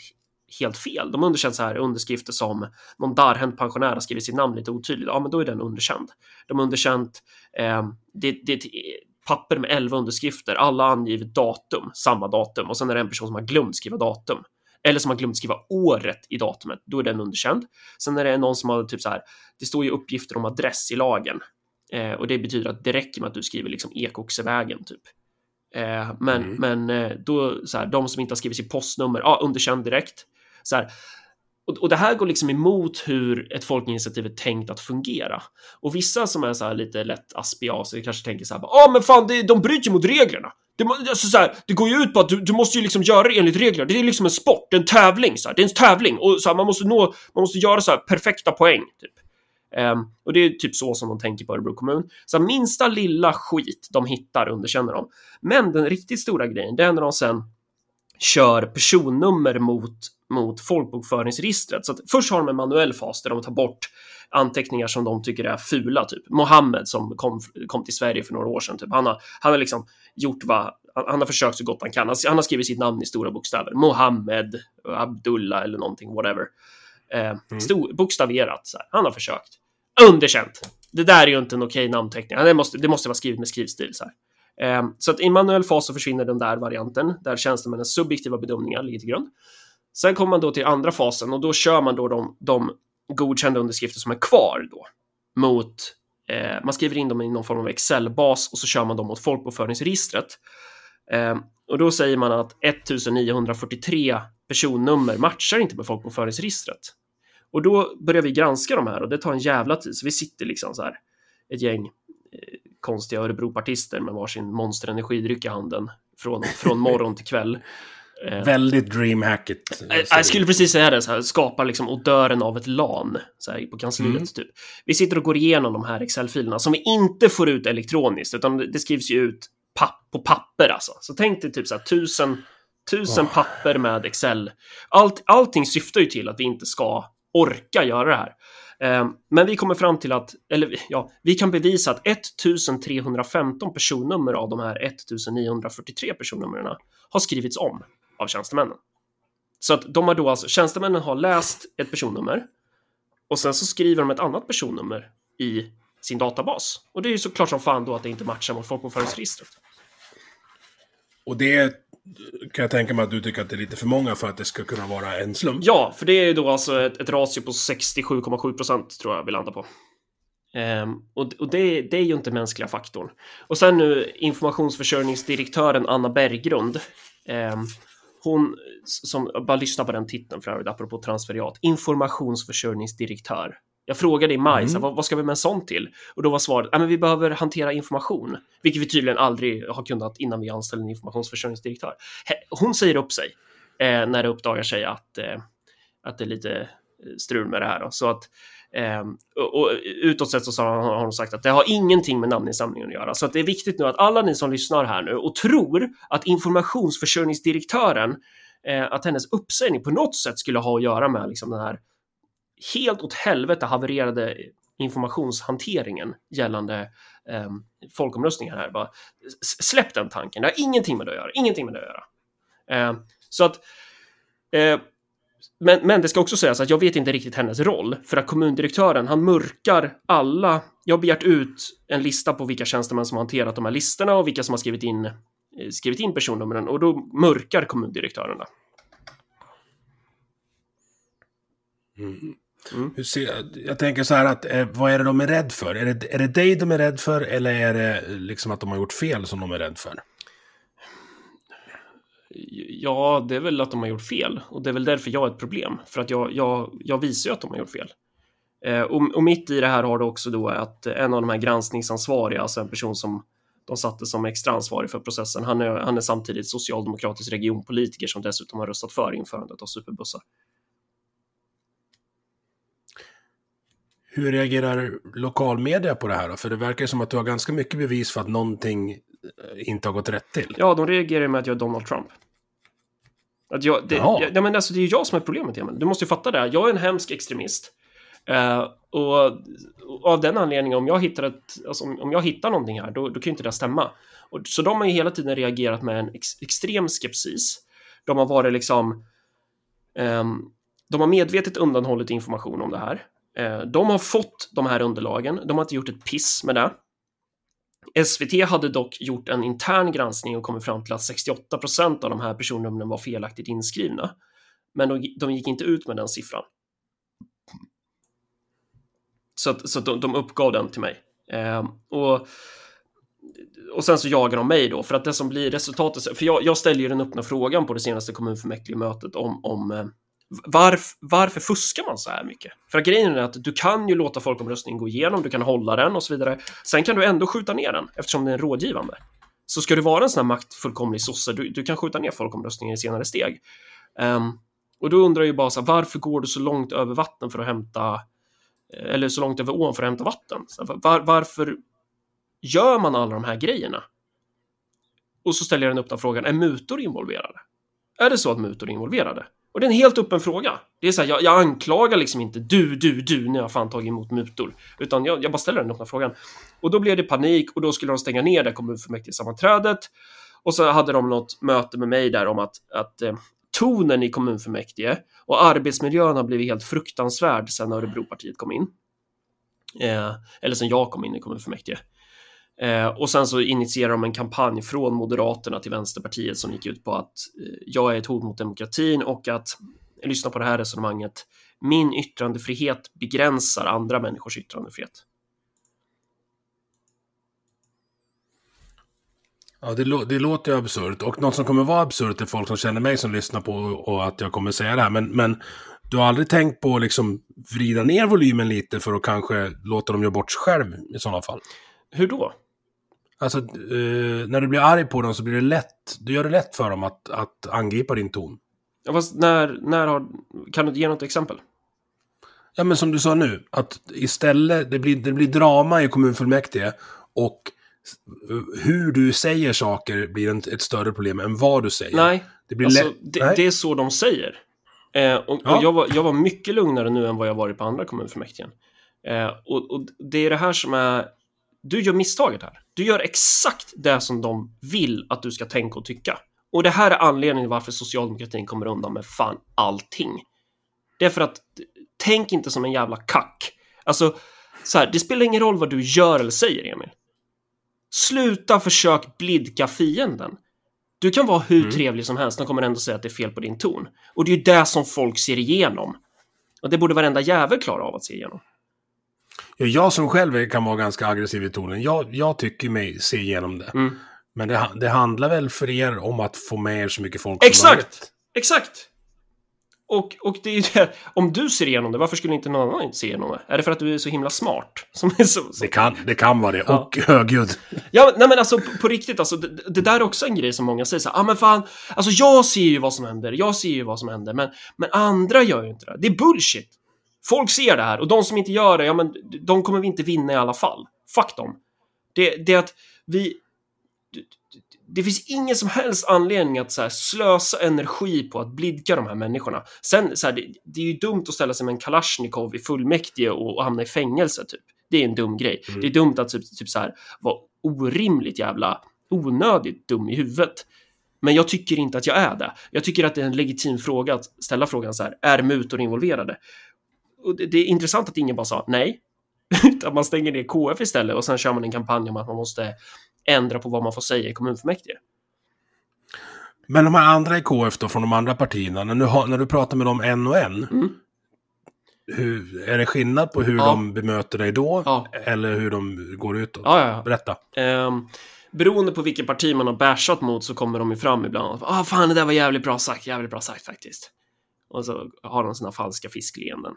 helt fel. De har underkänt så här underskrifter som någon darrhänt pensionär har skrivit sitt namn lite otydligt. Ja, men då är den underkänd. De har underkänt eh, det, det är ett eh, papper med 11 underskrifter. Alla anger datum, samma datum och sen är det en person som har glömt skriva datum eller som har glömt skriva året i datumet. Då är den underkänd. Sen är det någon som har typ så här. Det står ju uppgifter om adress i lagen eh, och det betyder att det räcker med att du skriver liksom Ekoxevägen typ. Eh, men Mm. men eh, då så här, de som inte har skrivit sitt postnummer, ja, underkänd direkt. Så här, och, och det här går liksom emot hur ett folkinitiativ är tänkt att fungera. Och vissa som är så här lite lätt sig kanske tänker så här, ja men fan, det, de bryter mot reglerna. Det, alltså så här, det går ju ut på att du, du måste ju liksom göra det enligt regler. Det är liksom en sport, en tävling. Så här. Det är en tävling och så här, man måste nå, man måste göra så här perfekta poäng. Typ. Um, och det är typ så som de tänker på Örebro kommun. Så minsta lilla skit de hittar underkänner de. Men den riktigt stora grejen, det är när de sen kör personnummer mot, mot folkbokföringsregistret. Så att först har de en manuell fas där de tar bort anteckningar som de tycker är fula, typ. Mohammed som kom, kom till Sverige för några år sedan, typ. han, har, han har liksom gjort vad han har försökt så gott han kan. Han har skrivit sitt namn i stora bokstäver. Mohammed, Abdullah eller någonting, whatever. Eh, mm. stor, bokstaverat. Så här. Han har försökt. Underkänt. Det där är ju inte en okej namnteckning. Det måste, det måste vara skrivet med skrivstil. Så, här. Eh, så att i manuell fas så försvinner den där varianten där tjänstemännens subjektiva bedömningar ligger till grund. Sen kommer man då till andra fasen och då kör man då de, de godkända underskrifter som är kvar då mot eh, man skriver in dem i någon form av Excel-bas och så kör man dem mot folkbokföringsregistret. Eh, och då säger man att 1943 personnummer matchar inte med folkbokföringsregistret. Och då börjar vi granska de här och det tar en jävla tid. Så vi sitter liksom så här, ett gäng eh, konstiga Örebropartister med varsin Monster energidryck i handen från, från morgon till kväll. Eh, Väldigt dreamhacket. Jag, jag skulle precis säga det, så här, skapar liksom odören av ett LAN så här, på kansliet. Mm. Typ. Vi sitter och går igenom de här Excel-filerna som vi inte får ut elektroniskt, utan det skrivs ju ut papp på papper alltså. Så tänk dig typ så här tusen, tusen oh. papper med Excel. Allt, allting syftar ju till att vi inte ska orka göra det här. Ehm, men vi kommer fram till att, eller ja, vi kan bevisa att 1315 personnummer av de här 1943 personnumren har skrivits om av tjänstemännen. Så att de har då alltså, tjänstemännen har läst ett personnummer och sen så skriver de ett annat personnummer i sin databas. Och det är ju såklart som fan då att det inte matchar mot folkbokföringsregistret. Och det kan jag tänka mig att du tycker att det är lite för många för att det ska kunna vara en slump. Ja, för det är ju då alltså ett, ett ratio på 67,7 procent tror jag vi landar på. Um, och, och det, det, är ju inte mänskliga faktorn. Och sen nu informationsförsörjningsdirektören Anna Berggrund. Um, hon som bara lyssna på den titeln för övrigt, apropå transferiat, informationsförsörjningsdirektör. Jag frågade i maj, mm. vad, vad, ska vi med en sån till? Och då var svaret, att vi behöver hantera information, vilket vi tydligen aldrig har kunnat innan vi anställde en informationsförsörjningsdirektör. Hon säger upp sig eh, när det uppdagar sig att, eh, att det är lite strul med det här. Då. Så att Eh, och utåt sett så har hon sagt att det har ingenting med namninsamlingen att göra. Så att det är viktigt nu att alla ni som lyssnar här nu och tror att informationsförsörjningsdirektören, eh, att hennes uppsägning på något sätt skulle ha att göra med liksom den här helt åt helvete havererade informationshanteringen gällande eh, folkomröstningar här. Bara, släpp den tanken, det har ingenting med det att göra, ingenting med det att göra. Eh, så att eh, men, men det ska också sägas att jag vet inte riktigt hennes roll för att kommundirektören, han mörkar alla. Jag har begärt ut en lista på vilka tjänstemän som har hanterat de här listorna och vilka som har skrivit in, eh, skrivit in personnumren och då mörkar kommundirektörerna. Mm. Mm. Hur ser, jag tänker så här att, eh, vad är det de är rädd för? Är det, är det dig de är rädd för eller är det liksom att de har gjort fel som de är rädd för? Ja, det är väl att de har gjort fel och det är väl därför jag är ett problem för att jag, jag, jag visar ju att de har gjort fel. Eh, och, och, mitt i det här har det också då att en av de här granskningsansvariga, alltså en person som de satte som extra ansvarig för processen, han är, han är samtidigt socialdemokratisk regionpolitiker som dessutom har röstat för införandet av superbussar. Hur reagerar lokalmedia på det här då? För det verkar som att du har ganska mycket bevis för att någonting inte har gått rätt till. Ja, de reagerar med att jag är Donald Trump. Att jag, det, jag, ja, men alltså, det är jag som är problemet, Emil. Du måste ju fatta det. Jag är en hemsk extremist. Uh, och, och, av den anledningen, om jag hittar, ett, alltså, om, jag hittar någonting här, då, då kan ju inte det stämma. Och, så de har ju hela tiden reagerat med en ex, extrem skepsis. De har varit liksom... Um, de har medvetet undanhållit information om det här. Eh, de har fått de här underlagen. De har inte gjort ett piss med det. SVT hade dock gjort en intern granskning och kommit fram till att 68 procent av de här personnumren var felaktigt inskrivna. Men de, de gick inte ut med den siffran. Så, att, så att de, de uppgav den till mig. Eh, och, och sen så jagar de mig då, för att det som blir resultatet, för jag, jag ställer ju den öppna frågan på det senaste kommunfullmäktigemötet om, om eh, varf, varför fuskar man så här mycket? För att grejen är att du kan ju låta folkomröstningen gå igenom, du kan hålla den och så vidare. Sen kan du ändå skjuta ner den eftersom den är rådgivande. Så ska du vara en sån här maktfullkomlig sosse, du, du kan skjuta ner folkomröstningen i senare steg. Um, och då undrar jag ju bara så här, varför går du så långt över vatten för att hämta, eh, eller så långt över ån för att hämta vatten? Var, varför gör man alla de här grejerna? Och så ställer jag den öppna frågan, är mutor involverade? Är det så att mutor är involverade? Och det är en helt öppen fråga. Det är så här, jag, jag, anklagar liksom inte du, du, du när jag fan tagit emot mutor. Utan jag, jag bara ställer den öppna frågan. Och då blev det panik och då skulle de stänga ner det kommunfullmäktige sammanträdet. Och så hade de något möte med mig där om att, att eh, tonen i kommunfullmäktige och arbetsmiljön har blivit helt fruktansvärd sedan Örebropartiet kom in. Eh, eller sen jag kom in i kommunfullmäktige. Eh, och sen så initierar de en kampanj från Moderaterna till Vänsterpartiet som gick ut på att eh, jag är ett hot mot demokratin och att, lyssna på det här resonemanget, min yttrandefrihet begränsar andra människors yttrandefrihet. Ja, det, det låter ju absurt. Och något som kommer vara absurt är folk som känner mig som lyssnar på och att jag kommer säga det här. Men, men du har aldrig tänkt på att liksom vrida ner volymen lite för att kanske låta dem göra bort sig själv i sådana fall? Hur då? Alltså, eh, när du blir arg på dem så blir det lätt, du gör det lätt för dem att, att angripa din ton. Ja, fast när, när har, kan du ge något exempel? Ja, men som du sa nu, att istället, det blir, det blir drama i kommunfullmäktige och hur du säger saker blir en, ett större problem än vad du säger. Nej, det, blir alltså, det, Nej. det är så de säger. Eh, och, Ja. och jag, var, jag var mycket lugnare nu än vad jag varit på andra kommunfullmäktige. Eh, och, och det är det här som är... Du gör misstaget här. Du gör exakt det som de vill att du ska tänka och tycka. Och det här är anledningen varför socialdemokratin kommer undan med fan allting. Det är för att tänk inte som en jävla kack. Alltså, så här, det spelar ingen roll vad du gör eller säger, Emil. Sluta försök blidka fienden. Du kan vara hur trevlig som helst, de kommer ändå säga att det är fel på din ton. Och det är ju det som folk ser igenom. Och det borde varenda jävel klara av att se igenom. Ja, jag som själv kan vara ganska aggressiv i tonen, jag, jag tycker mig se igenom det. Mm. Men det, det handlar väl för er om att få med er så mycket folk som möjligt. Exakt! Exakt! Och, och det är ju det, om du ser igenom det, varför skulle inte någon annan se igenom det? Är det för att du är så himla smart? Som är så, så... Det kan, det kan vara det. Ja. Och högljudd. Ja, nej men alltså på, på riktigt, alltså, det, det där är också en grej som många säger så här, ah, men fan, alltså jag ser ju vad som händer, jag ser ju vad som händer, men, men andra gör ju inte det. Det är bullshit. Folk ser det här och de som inte gör det, ja men de kommer vi inte vinna i alla fall. Fuck dem. Det, det är att vi... Det finns ingen som helst anledning att så här, slösa energi på att blidka de här människorna. Sen, så här, det, det är ju dumt att ställa sig med en Kalashnikov i fullmäktige och, och hamna i fängelse, typ. Det är en dum grej. Det är dumt att typ, typ så här, vara orimligt jävla onödigt dum i huvudet. Men jag tycker inte att jag är det. Jag tycker att det är en legitim fråga att ställa frågan så här, är mutor involverade? Och det, det är intressant att ingen bara sa nej, utan man stänger ner KF istället och sen kör man en kampanj om att man måste ändra på vad man får säga i kommunfullmäktige. Men de här andra i KF då, från de andra partierna, när du, när du pratar med dem en och en, Mm. hur, är det skillnad på hur Ja. de bemöter dig då? Ja. Eller hur de går utåt? Ja, ja. Berätta. Ehm, beroende på vilket parti man har bashat mot så kommer de ju fram ibland. Ah, fan, det där var jävligt bra sagt, jävligt bra sagt faktiskt. Och så har de såna falska fiskleenden.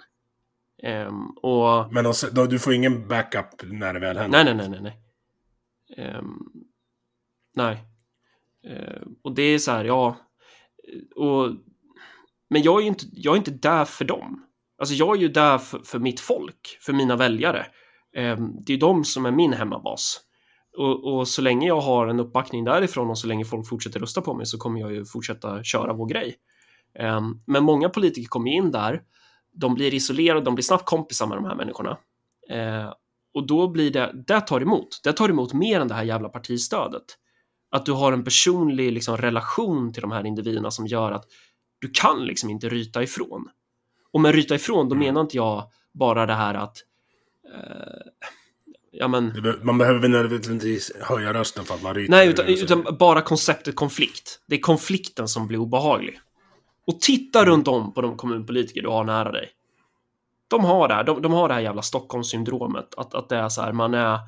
Ehm, och... Men de, då, du får ingen backup när det väl händer? Nej, nej, nej, nej, nej. Ehm, nej. Ehm, och det är så här, ja. Och, men jag är ju inte, jag är inte där för dem. Alltså jag är ju där för, för mitt folk, för mina väljare. Ehm, det är de som är min hemmabas. Och, och så länge jag har en uppbackning därifrån och så länge folk fortsätter rösta på mig så kommer jag ju fortsätta köra vår grej. Men många politiker kommer in där, de blir isolerade, de blir snabbt kompisar med de här människorna. Eh, och då blir det, det tar emot. Det tar emot mer än det här jävla partistödet. Att du har en personlig liksom, relation till de här individerna som gör att du kan liksom inte ryta ifrån. Och med ryta ifrån, då menar inte jag bara det här att eh, ja men Man behöver nödvändigtvis höja rösten för att man ryter. Nej, utan, utan bara konceptet konflikt. Det är konflikten som blir obehaglig. Och titta runt om på de kommunpolitiker du har nära dig. De har det här, de, de har det här jävla Stockholmssyndromet. Att, att det är så här, man är...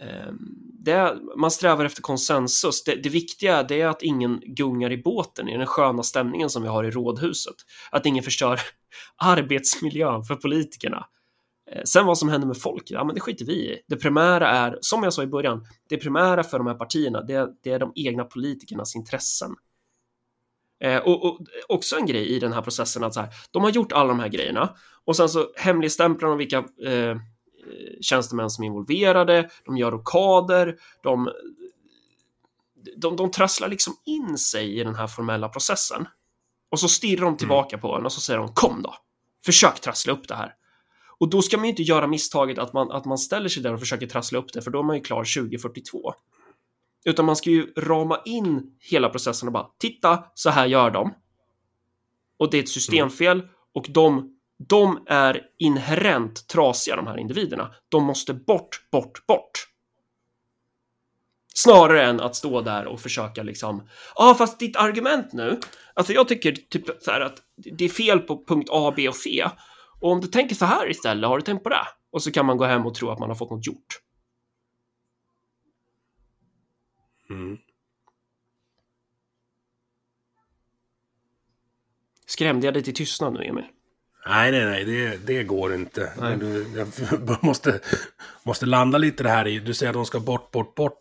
Ehm, det är, man strävar efter konsensus. Det, det viktiga det är att ingen gungar i båten i den sköna stämningen som vi har i rådhuset. Att ingen förstör arbetsmiljön för politikerna. Eh, sen vad som händer med folk, ja men det skiter vi i. Det primära är, som jag sa i början, det primära för de här partierna, det, det är de egna politikernas intressen. Eh, och, och också en grej i den här processen att så här, de har gjort alla de här grejerna och sen så hemligstämplar de vilka eh, tjänstemän som är involverade, de gör rockader, de, de, de trasslar liksom in sig i den här formella processen. Och så stirrar de tillbaka på en och så säger de kom då, försök trassla upp det här. Och då ska man ju inte göra misstaget att man, att man ställer sig där och försöker trassla upp det, för då är man ju klar 2042. Utan man ska ju rama in hela processen och bara titta, så här gör de. Och det är ett systemfel och de, de är inherent trasiga, de här individerna. De måste bort, bort, bort. Snarare än att stå där och försöka liksom, ja ah, fast ditt argument nu, alltså jag tycker typ så här att det är fel på punkt A, B och C. Och om du tänker så här istället, har du tänkt på det? Och så kan man gå hem och tro att man har fått något gjort. Mm. Skrämde jag dig till tystnad nu, Emil? Nej, nej, nej, det, det går inte. Du, jag måste, måste landa lite det här i, du säger att de ska bort, bort, bort.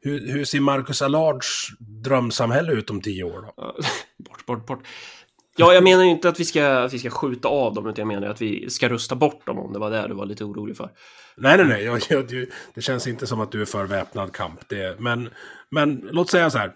Hur, hur ser Marcus Allards drömsamhälle ut om tio år då? Bort, bort, bort. Ja, jag menar ju inte att vi, ska, att vi ska skjuta av dem, utan jag menar att vi ska rösta bort dem om det var det du var lite orolig för. Nej, nej, nej. Jag, jag, det- det känns inte som att du är för väpnad kamp. Det, men, men låt säga så här.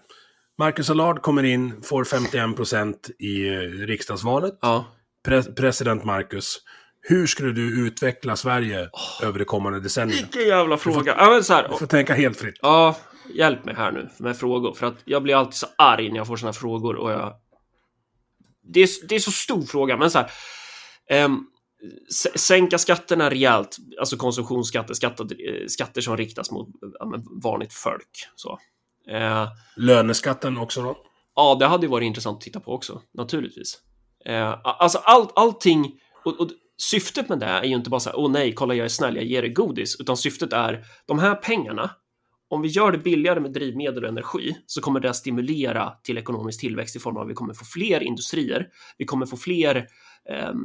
Marcus Allard kommer in, får 51 procent i eh, riksdagsvalet. Ja, Pre- president Marcus. Hur skulle du utveckla Sverige över det kommande decenniet? vilken jävla fråga. Ja, men så här, Du får tänka helt fritt. Ja, hjälp mig här nu med frågor. För att jag blir alltid så arg när jag får såna här frågor och jag... Det är, det är så stor fråga, men så här. s- sänka skatterna rejält, alltså konsumtionsskatter, skatter, eh, skatter som riktas mot ja, vanligt folk. Så. Eh, Löneskatten också då? Ja, det hade ju varit intressant att titta på också, naturligtvis. Eh, alltså all, allting, och, och syftet med det är ju inte bara så här, åh nej, kolla jag är snäll, jag ger dig godis, utan syftet är, de här pengarna, om vi gör det billigare med drivmedel och energi så kommer det att stimulera till ekonomisk tillväxt i form av att vi kommer få fler industrier, vi kommer få fler, ehm,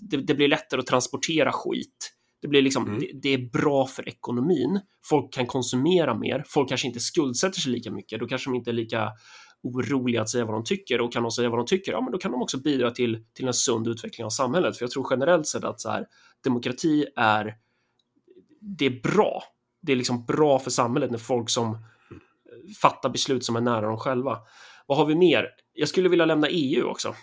det, det blir lättare att transportera skit, det blir liksom, det, det är bra för ekonomin. Folk kan konsumera mer. Folk kanske inte skuldsätter sig lika mycket. Då kanske de inte är lika oroliga att säga vad de tycker och kan de säga vad de tycker, ja, men då kan de också bidra till, till en sund utveckling av samhället. För jag tror generellt sett att så här, demokrati är, det är bra. Det är liksom bra för samhället när folk som fattar beslut som är nära dem själva. Vad har vi mer? Jag skulle vilja lämna EU också.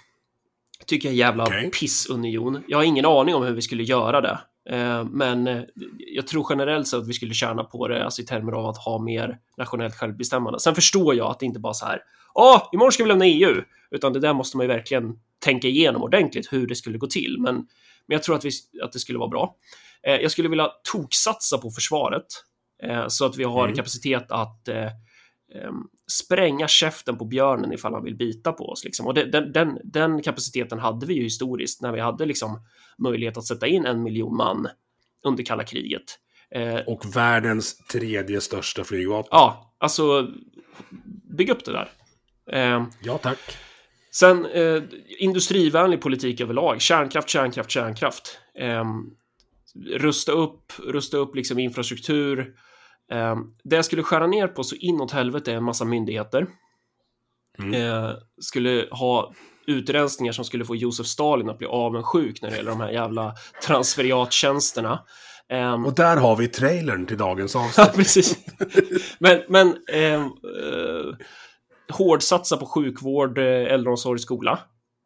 Tycker jag är jävla Okej. pissunion. Jag har ingen aning om hur vi skulle göra det. Eh, Men eh, jag tror generellt sett att vi skulle tjäna på det, alltså i termer av att ha mer nationellt självbestämmande. Sen förstår jag att det inte bara så här, ja, imorgon ska vi lämna EU, utan det där måste man ju verkligen tänka igenom ordentligt hur det skulle gå till. Men, men jag tror att, vi, att det skulle vara bra. Eh, Jag skulle vilja toksatsa på försvaret så att vi har Mm. kapacitet att eh, em, spränga käften på björnen ifall han vill bita på oss. Liksom. Och den, den, den kapaciteten hade vi ju historiskt när vi hade liksom möjlighet att sätta in en miljon man under kalla kriget. Eh, Och världens tredje största flygvapen. ja, alltså bygg upp det där. Eh, Ja, tack. sen eh, industrivänlig politik överlag. Kärnkraft, kärnkraft, kärnkraft. Eh, rusta upp, rusta upp liksom infrastruktur. Eh, det jag skulle skära ner på så inåt helvete är en massa myndigheter. Mm. Eh, skulle ha utrensningar som skulle få Josef Stalin att bli avundsjuk när det gäller de här jävla transferiattjänsterna. Ehm, Och där har vi trailern till dagens Ja, avsnitt. precis. Men, men ehm, eh, hårdsatsa på sjukvård, eh, äldreomsorg, skola.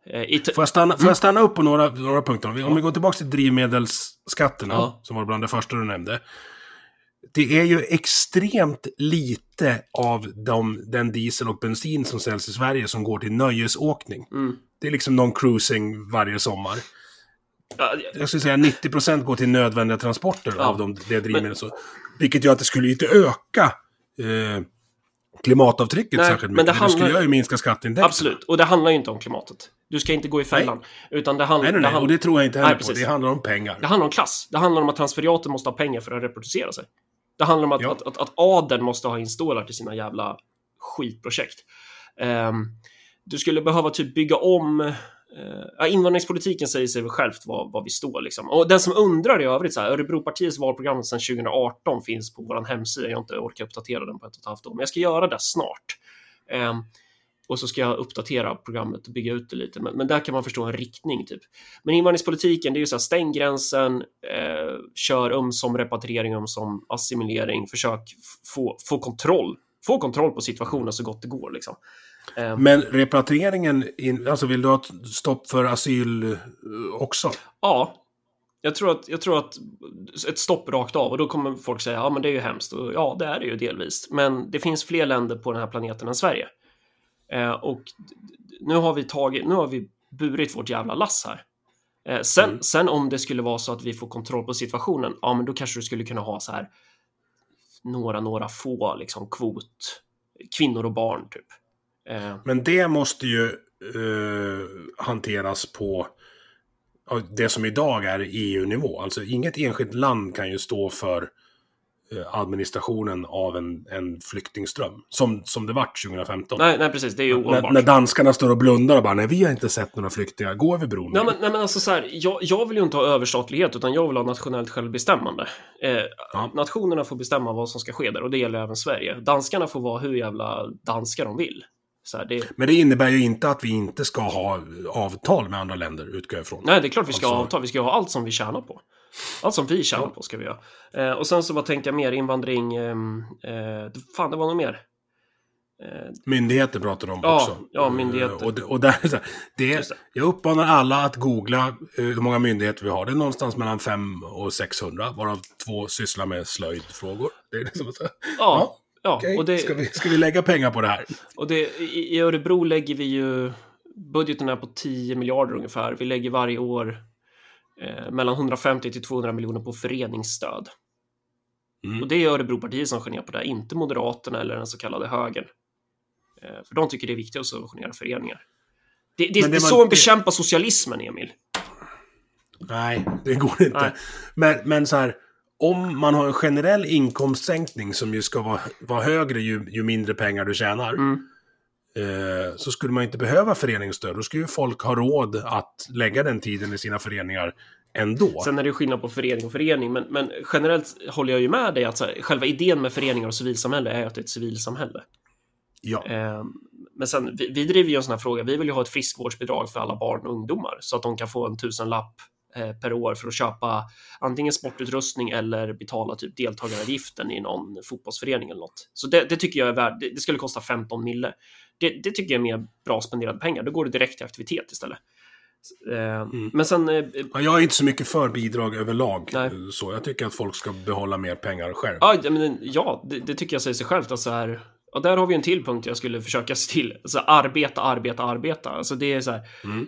Eh, Får jag, stanna, får jag stanna upp på några, några punkter? Om vi, om vi går tillbaka till drivmedelsskatterna, Ja. som var bland det första du nämnde. Det är ju extremt lite av de, den diesel och bensin som säljs i Sverige som går till nöjesåkning. Mm. Det är liksom någon cruising varje sommar. ja, Jag skulle säga 90% går till nödvändiga transporter av de, det drivmedel. Så, vilket gör att det skulle inte öka eh, klimatavtrycket Nej, särskilt men mycket. det Men det, skulle handlar- ju minska skatteintäkterna. absolut. Och det handlar ju inte om klimatet. Du ska inte gå i fällan. Utan det, handl- Nej, nej, det, nej. handl- Och det tror jag inte heller Nej, på. precis. Det handlar om pengar. det handlar om klass. Det handlar om att transferiaten måste ha pengar för att reproducera sig. Det handlar om att, Ja. att, att, att adeln måste ha installer till sina jävla skitprojekt. Ehm, du skulle behöva typ bygga om ja, invandringspolitiken säger sig självt var, var vi står liksom. Och den som undrar i övrigt, så här, Örebropartiets valprogram sedan 2018 finns på vår hemsida. Jag har inte orkat uppdatera den på ett och ett halvt år, men jag ska göra det snart. Eh, och så ska jag uppdatera programmet och bygga ut det lite. Men, men där kan man förstå en riktning typ. Men invandringspolitiken, det är ju så här, stäng gränsen, eh, kör um som repatriering, um som assimilering, försök få, få kontroll, få kontroll på situationen så gott det går liksom. Eh. Men repatrieringen, alltså vill du ha ett stopp för asyl eh, också? Ja, jag tror, att, jag tror att ett stopp rakt av och då kommer folk säga ja men det är ju hemskt och ja det är det ju delvis. Men det finns fler länder på den här planeten än Sverige. Eh, och nu har vi tagit, nu har vi burit vårt jävla lass här. Eh, sen, mm. sen om det skulle vara så att vi får kontroll på situationen, ja men då kanske du skulle kunna ha så här några, några få liksom kvot kvinnor och barn typ. Eh. Men det måste ju eh, hanteras på det som idag är EU-nivå. Alltså inget enskilt land kan ju stå för administrationen av en, en flyktingström. Som, som det vart 2015. Nej, nej precis. Det är ju ohållbart. När, när danskarna står och blundar och bara nej, vi har inte sett några flyktingar gå över bron. Nej, men, nej, men alltså så här, jag, jag vill ju inte ha överstatlighet, utan jag vill ha nationellt självbestämmande. Eh, ja. Nationerna får bestämma vad som ska ske där och det gäller även Sverige. Danskarna får vara hur jävla danska de vill. Här, det... Men det innebär ju inte att vi inte ska ha avtal med andra länder, utgår jag ifrån. Nej, det är klart vi ska alltså... ha avtal. Vi ska ha allt som vi tjänar på. Allt som vi tjänar på ska vi göra. Eh, och sen så vad tänkte jag mer? Invandring. Ehm, eh, fan, det var nog mer. Eh, myndigheter pratar de om ja, också. Ja, myndigheter. Och, och där, det är, jag uppmanar alla att googla eh, hur många myndigheter vi har. Det är någonstans mellan 5 och 600, varav två sysslar med slöjdfrågor. Det är liksom så, ja. ja. Ja, okay. och det, ska, vi, ska vi lägga pengar på det här? Och det, i, I Örebro lägger vi ju... Budgeten är på 10 miljarder ungefär. Vi lägger varje år eh, mellan 150 till 200 miljoner på föreningsstöd. Mm. Och det är Örebropartiet som ner på det, inte Moderaterna eller den så kallade högern. Eh, för de tycker det är viktigt att subventionera föreningar. Det, det, det, det är så man bekämpar socialismen, Emil. Nej, det går inte. Nej. Men, men så här, om man har en generell inkomstsänkning som ju ska vara, vara högre ju, ju mindre pengar du tjänar. Mm. Eh, så skulle man inte behöva föreningsstöd. Då skulle ju folk ha råd att lägga den tiden i sina föreningar ändå. Sen är det skillnad på förening och förening, men, men generellt håller jag ju med dig att här, själva idén med föreningar och civilsamhälle är att det är ett civilsamhälle. Ja. Eh, men sen, vi, vi driver ju en sån här fråga, vi vill ju ha ett friskvårdsbidrag för alla barn och ungdomar så att de kan få en tusenlapp eh, per år för att köpa antingen sportutrustning eller betala typ deltagaravgiften i någon fotbollsförening eller något. Så det, det tycker jag är värt, det, det skulle kosta 15 mille. Det, det, tycker jag är mer bra spenderade pengar. Då går det direkt till aktivitet istället. Eh, mm. Men sen... Eh, jag är inte så mycket för bidrag överlag. Nej. Så jag tycker att folk ska behålla mer pengar själv. Ja, men, ja det, det tycker jag säger sig självt. Alltså här, och där har vi en till punkt jag skulle försöka se till. Alltså, arbeta, arbeta, arbeta. Alltså, det är så här, mm.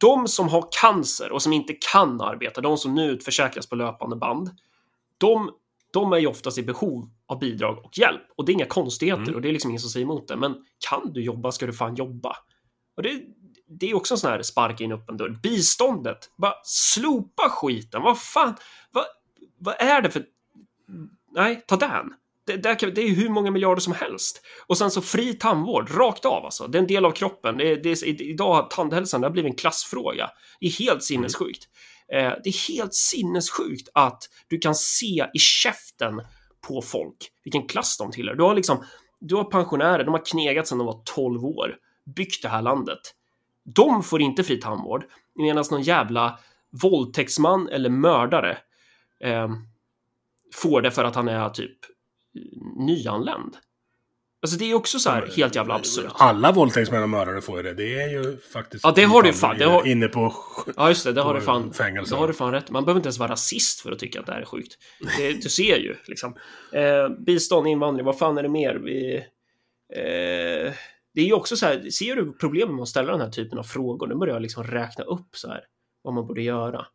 De som har cancer och som inte kan arbeta, de som nu utförsäkras på löpande band, de de är ju oftast i behov av bidrag och hjälp. Och det är inga konstigheter mm. och det är liksom ingen som säger emot det. Men kan du jobba ska du fan jobba. Och det, det är också en sån här spark in öppen dörr. Biståndet, bara slopa skiten. Vad fan, vad, vad är det för... Nej, ta den. Det, det, är hur många miljarder som helst. Och sen så fri tandvård, rakt av alltså. Det är en del av kroppen. Det det idag har tandhälsan det har blivit en klassfråga. Det är helt sinnessjukt. Mm. Eh, det är helt sinnessjukt att du kan se i käften på folk vilken klass de tillhör. Du har liksom, du har pensionärer, de har knegat sedan de var 12 år, byggt det här landet. De får inte fri tandvård, medan någon jävla våldtäktsman eller mördare eh, får det för att han är typ nyanländ. Alltså det är också så här helt jävla absurt. Alla våldtäktsmän och mördare får ju det. Det är ju faktiskt... Ja, det har du fan. Det har... Inne på... Ja, just det. Det har du fan. Fängelse. Det har du fan rätt. Man behöver inte ens vara rasist för att tycka att det här är sjukt. Det, du ser ju liksom. Eh, bistånd, invandring, vad fan är det mer? Vi... Eh, det är ju också så här, ser du problemet med att ställa den här typen av frågor? Nu börjar jag liksom räkna upp så här vad man borde göra.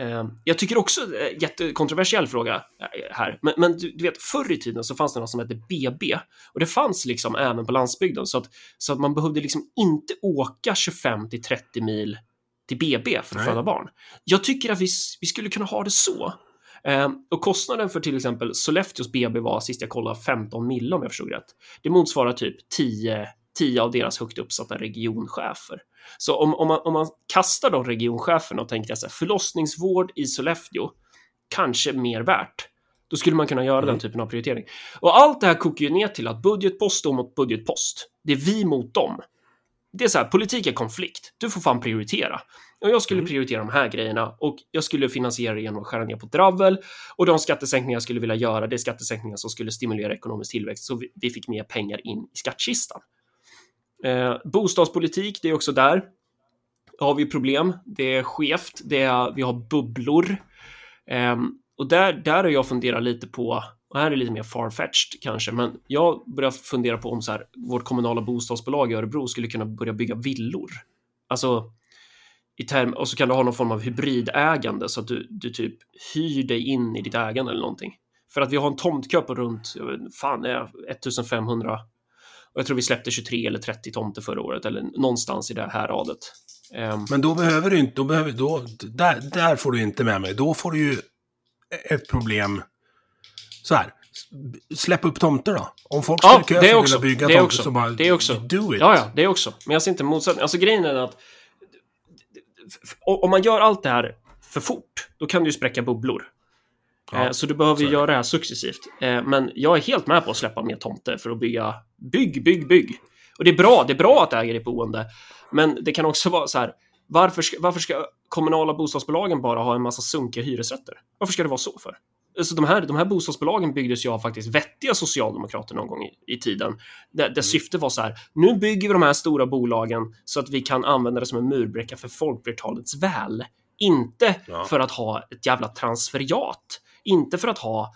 Eh, jag tycker också, eh, jättekontroversiell fråga eh, här, men, men du, du, vet förr i tiden så fanns det något som hette BB och det fanns liksom även på landsbygden så att, så att man behövde liksom inte åka 25 till 30 mil till BB för att föda barn. Jag tycker att vi, vi skulle kunna ha det så. Eh, och kostnaden för till exempel Sollefteås BB var sist jag kollade 15 mil om jag förstod rätt. Det motsvarar typ 10, 10 av deras högt uppsatta regionchefer. Så om, om, man, om man kastar de regioncheferna och tänker så här, förlossningsvård i Sollefteå, kanske mer värt. Då skulle man kunna göra den typen av prioritering. Och allt det här kokar ju ner till att budgetpost står mot budgetpost. Det är vi mot dem. Det är så här, politik är konflikt. Du får fan prioritera. Och jag skulle prioritera de här grejerna och jag skulle finansiera det genom att skära ner på dravel och de skattesänkningar jag skulle vilja göra, det är skattesänkningar som skulle stimulera ekonomisk tillväxt så vi, vi fick mer pengar in i skattkistan. Eh, bostadspolitik, det är också där har vi problem. Det är skevt, det är, vi har bubblor. Ehm, och där, där har jag funderat lite på, och här är lite mer farfetched kanske, men jag börjar fundera på om så här, vårt kommunala bostadsbolag i Örebro skulle kunna börja bygga villor. Alltså, i term, och så kan du ha någon form av hybridägande så att du, du typ hyr dig in i ditt ägande eller någonting. För att vi har en tomtkö på runt, jag vet, fan, 1500 och jag tror vi släppte 23 eller 30 tomter förra året eller någonstans i det här radet. Ehm, Men då behöver du inte, då behöver, då, där, där får du inte med mig. Då får du ju ett problem. Så här, släpp upp tomter då. Om folk Ja, skulle kö det är för att bygga Det tomter också. så bara, Det är också. do it. Ja, ja, det är också. Men jag ser inte motsättning. Alltså grejen är att om man gör allt det här för fort, då kan du ju spräcka bubblor. Ja, Eh, så du behöver så göra det här successivt. Eh, Men jag är helt med på att släppa mer tomter för att bygga bygg, bygg, bygg. Och det är bra. Det är bra att äga ditt boende. Men det kan också vara så här. Varför ska, varför ska kommunala bostadsbolagen bara ha en massa sunkiga hyresrätter? Varför ska det vara så för? Alltså de, här, de här bostadsbolagen byggdes ju av faktiskt vettiga socialdemokrater någon gång i, i tiden. Där, där syftet var så här, nu bygger vi de här stora bolagen så att vi kan använda det som en murbräcka för folkflertalets väl. Inte Ja. för att ha ett jävla transferiat. Inte för att ha,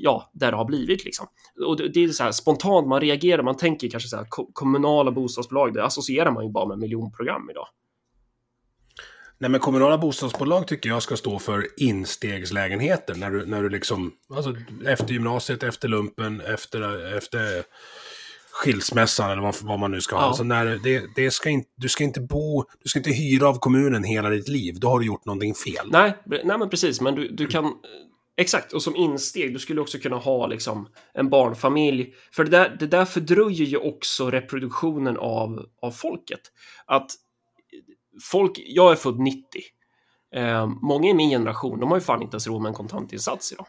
ja, där det har blivit liksom. Och det, det är så här spontant, man reagerar, man tänker kanske så här ko- kommunala bostadsbolag, det associerar man ju bara med miljonprogram idag. Nej, men kommunala bostadsbolag tycker jag ska stå för instegslägenheter. När du, när du liksom, alltså efter gymnasiet, efter lumpen, efter, efter skilsmässan eller vad, vad man nu ska ha. Ja. Alltså när det, det ska inte, du ska inte bo, du ska inte hyra av kommunen hela ditt liv. Då har du gjort någonting fel. Nej, nej men precis, men du, du kan... Exakt, och som insteg, du skulle också kunna ha liksom en barnfamilj. För det där, det där fördröjer ju också reproduktionen av, av folket. Att folk, jag är född 90. Eh, många i min generation, de har ju fan inte ens råd med en kontantinsats idag.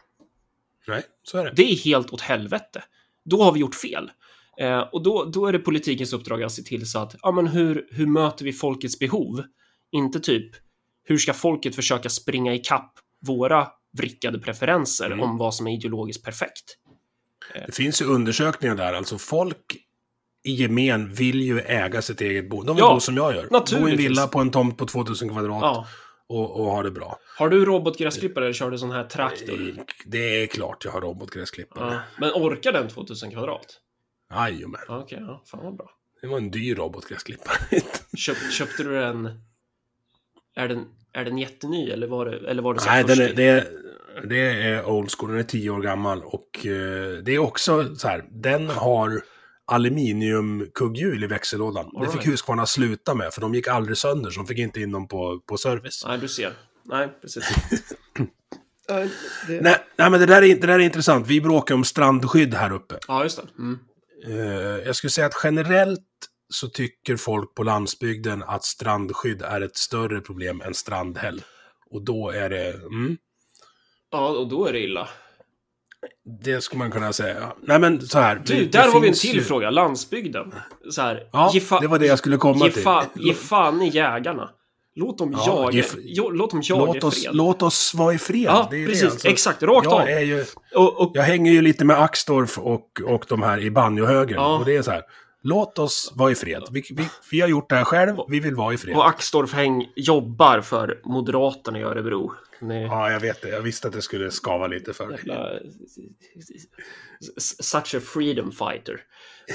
Nej, så är det. Det är helt åt helvete. Då har vi gjort fel. Eh, och då, då är det politikens uppdrag att se till så att, ja men hur, hur möter vi folkets behov? Inte typ, hur ska folket försöka springa ikapp våra vrickade preferenser Mm. om vad som är ideologiskt perfekt? Det finns ju undersökningar där, alltså folk i gemen vill ju äga sitt eget bo. De vill Ja, bo som jag gör. Bo i en villa på en tomt på 2000 kvadrat Ja. och, och ha det bra. Har du robotgräsklippare eller kör du sån här traktor? Det är klart jag har robotgräsklippare. Ja. Men orkar den 2000 kvadrat? Jajamän. Ja, Okej, ja, fan vad bra. Det var en dyr robotgräsklippare. Köp, köpte du den... Är den, är den jätteny eller var det, eller var det så Nej, den är, det, är, det är old school. Den är tio år gammal. Och eh, det är också så här. Den har aluminiumkugghjul i växellådan. Det All fick right. Husqvarna sluta med, för de gick aldrig sönder, så de fick inte in dem på, på service. Nej, du ser. Nej, precis. Ja, det- Nej, nej, men det där, är, det där är intressant. Vi bråkar om strandskydd här uppe. Ja, just det. Mm. Eh, jag skulle säga att generellt så tycker folk på landsbygden att strandskydd är ett större problem än strandhäll. Och då är det... Mm, Ja, och då är det illa. det skulle man kunna säga. Nej, men så här. Du, det- där det har vi en till ju- fråga. Landsbygden. Så här, Ja, fa- det var det jag skulle komma ge till. fa- Ge fan i jägarna. Låt dem Ja, jaga. ge f- jo, låt dem jaga Låt i oss, fred. låt oss vara i fred. Ja, precis. Alltså. Exakt. Rakt jag av. Är ju, Och, och, jag hänger ju lite med Axdorff och, och de här i banjohögern. Ja. Och det är så här. Låt oss vara i fred. Vi, vi, vi har gjort det här själv. Vi vill vara i fred. och Axdorff häng jobbar för Moderaterna i Örebro. Ni, Ja, jag vet det. Jag visste att det skulle skava lite för dig. jävla, such a freedom fighter.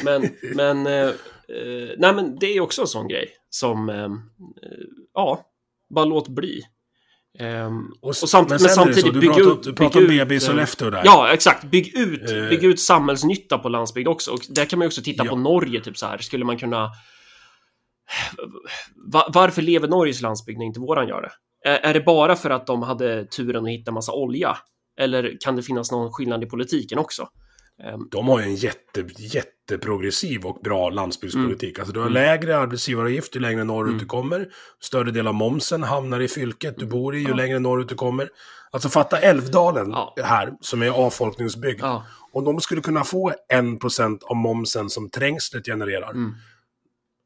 Men, men, eh, eh, nej men det är också en sån grej som, eh, eh, ja, bara låt bli. Ehm, Och och samt, men men, samtidigt bygg ut... du pratar om BB i eh, Sollefteå där. Ja, exakt. Bygg ut, Eh, bygg ut samhällsnytta på landsbygd också. Och där kan man ju också titta Ja. på Norge, typ så här. Skulle man kunna... Va- varför lever Norges landsbygd när inte våran gör det? Är, det bara för att de hade turen att hitta massa olja? Eller kan det finnas någon skillnad i politiken också? Ehm, De har ju en jätte, jätteprogressiv och bra landsbygdspolitik. Mm. Alltså du har lägre arbetsgivaravgift ju längre norrut du kommer. Större del av momsen hamnar i fylket du bor i ju längre norrut du kommer. Alltså fatta Älvdalen Ja. här, som är avfolkningsbygd. Ja. Om de skulle kunna få 1% av momsen som trängslet genererar. Mm.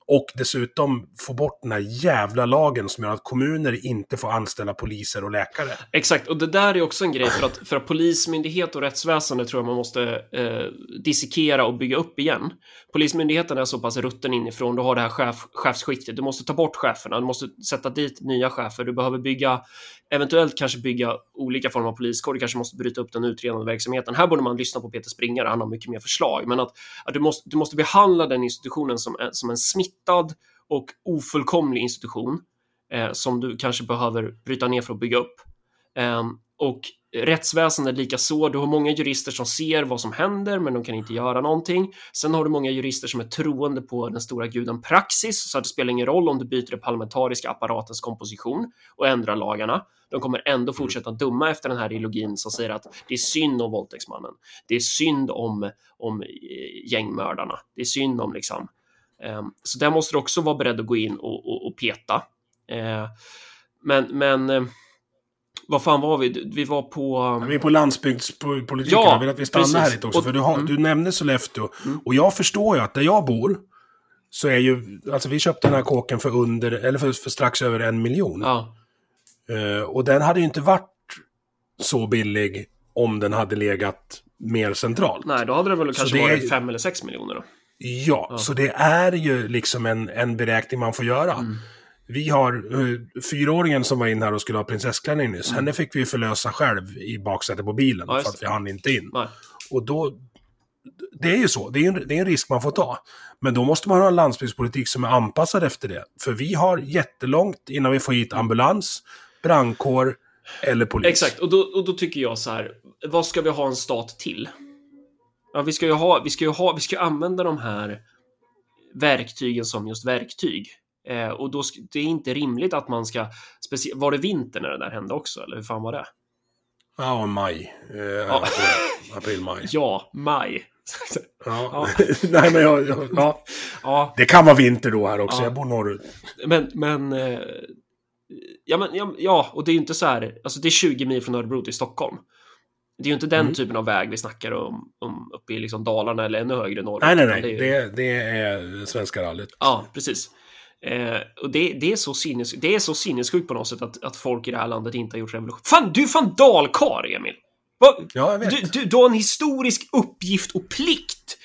Och dessutom få bort den här jävla lagen som gör att kommuner inte får anställa poliser och läkare. Exakt, och det där är också en grej för att, för att polismyndighet och rättsväsende tror jag man måste eh, dissekera och bygga upp igen. Polismyndigheten är så pass rutten inifrån, du har det här chef, chefsskiktet, du måste ta bort cheferna, du måste sätta dit nya chefer, du behöver bygga, eventuellt kanske bygga olika former av poliskår, du kanske måste bryta upp den utredande verksamheten. Här borde man lyssna på Peter Springare, han har mycket mer förslag, men att, att du, måste, du måste behandla den institutionen som, en- som en smittad och ofullkomlig institution eh, som du kanske behöver bryta ner för att bygga upp. Ehm, och rättsväsendet lika så. Du har många jurister som ser vad som händer, men de kan inte göra någonting. Sen har du många jurister som är troende på den stora guden praxis, så att det spelar ingen roll om du byter den parlamentariska apparatens komposition och ändrar lagarna. De kommer ändå fortsätta dumma efter den här ideologin som säger att det är synd om våldtäktsmannen. Det är synd om, om eh, gängmördarna. Det är synd om liksom. Ehm, så där måste du också vara beredd att gå in och, och, och peta. Eh, men, men eh, vad fan var vi? Vi var på... Vi är på landsbygdspolitiken. Ja, jag vill att vi stannar precis. här lite också. Och- för du, har, mm. du nämnde Sollefteå. Och jag förstår ju att där jag bor så är ju... Alltså vi köpte den här kåken för under... Eller för, för strax över en miljon. Ja, Eh, och den hade ju inte varit så billig om den hade legat mer centralt. nej, då hade det väl kanske det varit fem eller sex miljoner då. Ja, så det är ju liksom en, en beräkning man får göra. Mm. Vi har uh, fyraåringen som var in här och skulle ha prinsessklänning nyss. Henne fick vi förlösa själv i baksätet på bilen. Mm. Ja, för att vi hann inte in. Nej. Och då... Det är ju så. Det är, en, det är en risk man får ta. Men då måste man ha en landsbygdspolitik som är anpassad efter det. För vi har jättelångt innan vi får hit ambulans, brandkår eller polis. Exakt, och då, och då tycker jag så här, vad ska vi ha en stat till? Ja, vi ska ju ha, vi ska ju ha, vi ska använda de här verktygen som just verktyg. Eh, och då, det är inte rimligt att man ska, var det vinter när det där hände också, eller hur fan var det? Ja, maj. Eh, april, april, maj. Ja, maj. Ja. Nej, men jag, jag, ja. ja, Det kan vara vinter då här också. Ja. Jag bor norrut. men, men, eh, ja, men, ja, ja, och det är ju inte så här, alltså det är 20 mil från Örebro till Stockholm. Det är ju inte den Mm. typen av väg vi snackar om, om uppe i liksom Dalarna eller ännu högre norrut. Nej, nej, nej. det är ju- Det, det är svenska rallyt. Ja, precis. Eh, och det, det, är så sinnes, det är så sinnessjukt på något sätt att, att folk i det här landet inte har gjort revolution. Fan, du är fan dalkar, Emil! Va? Ja, jag vet. Du, du, du har en historisk uppgift och plikt.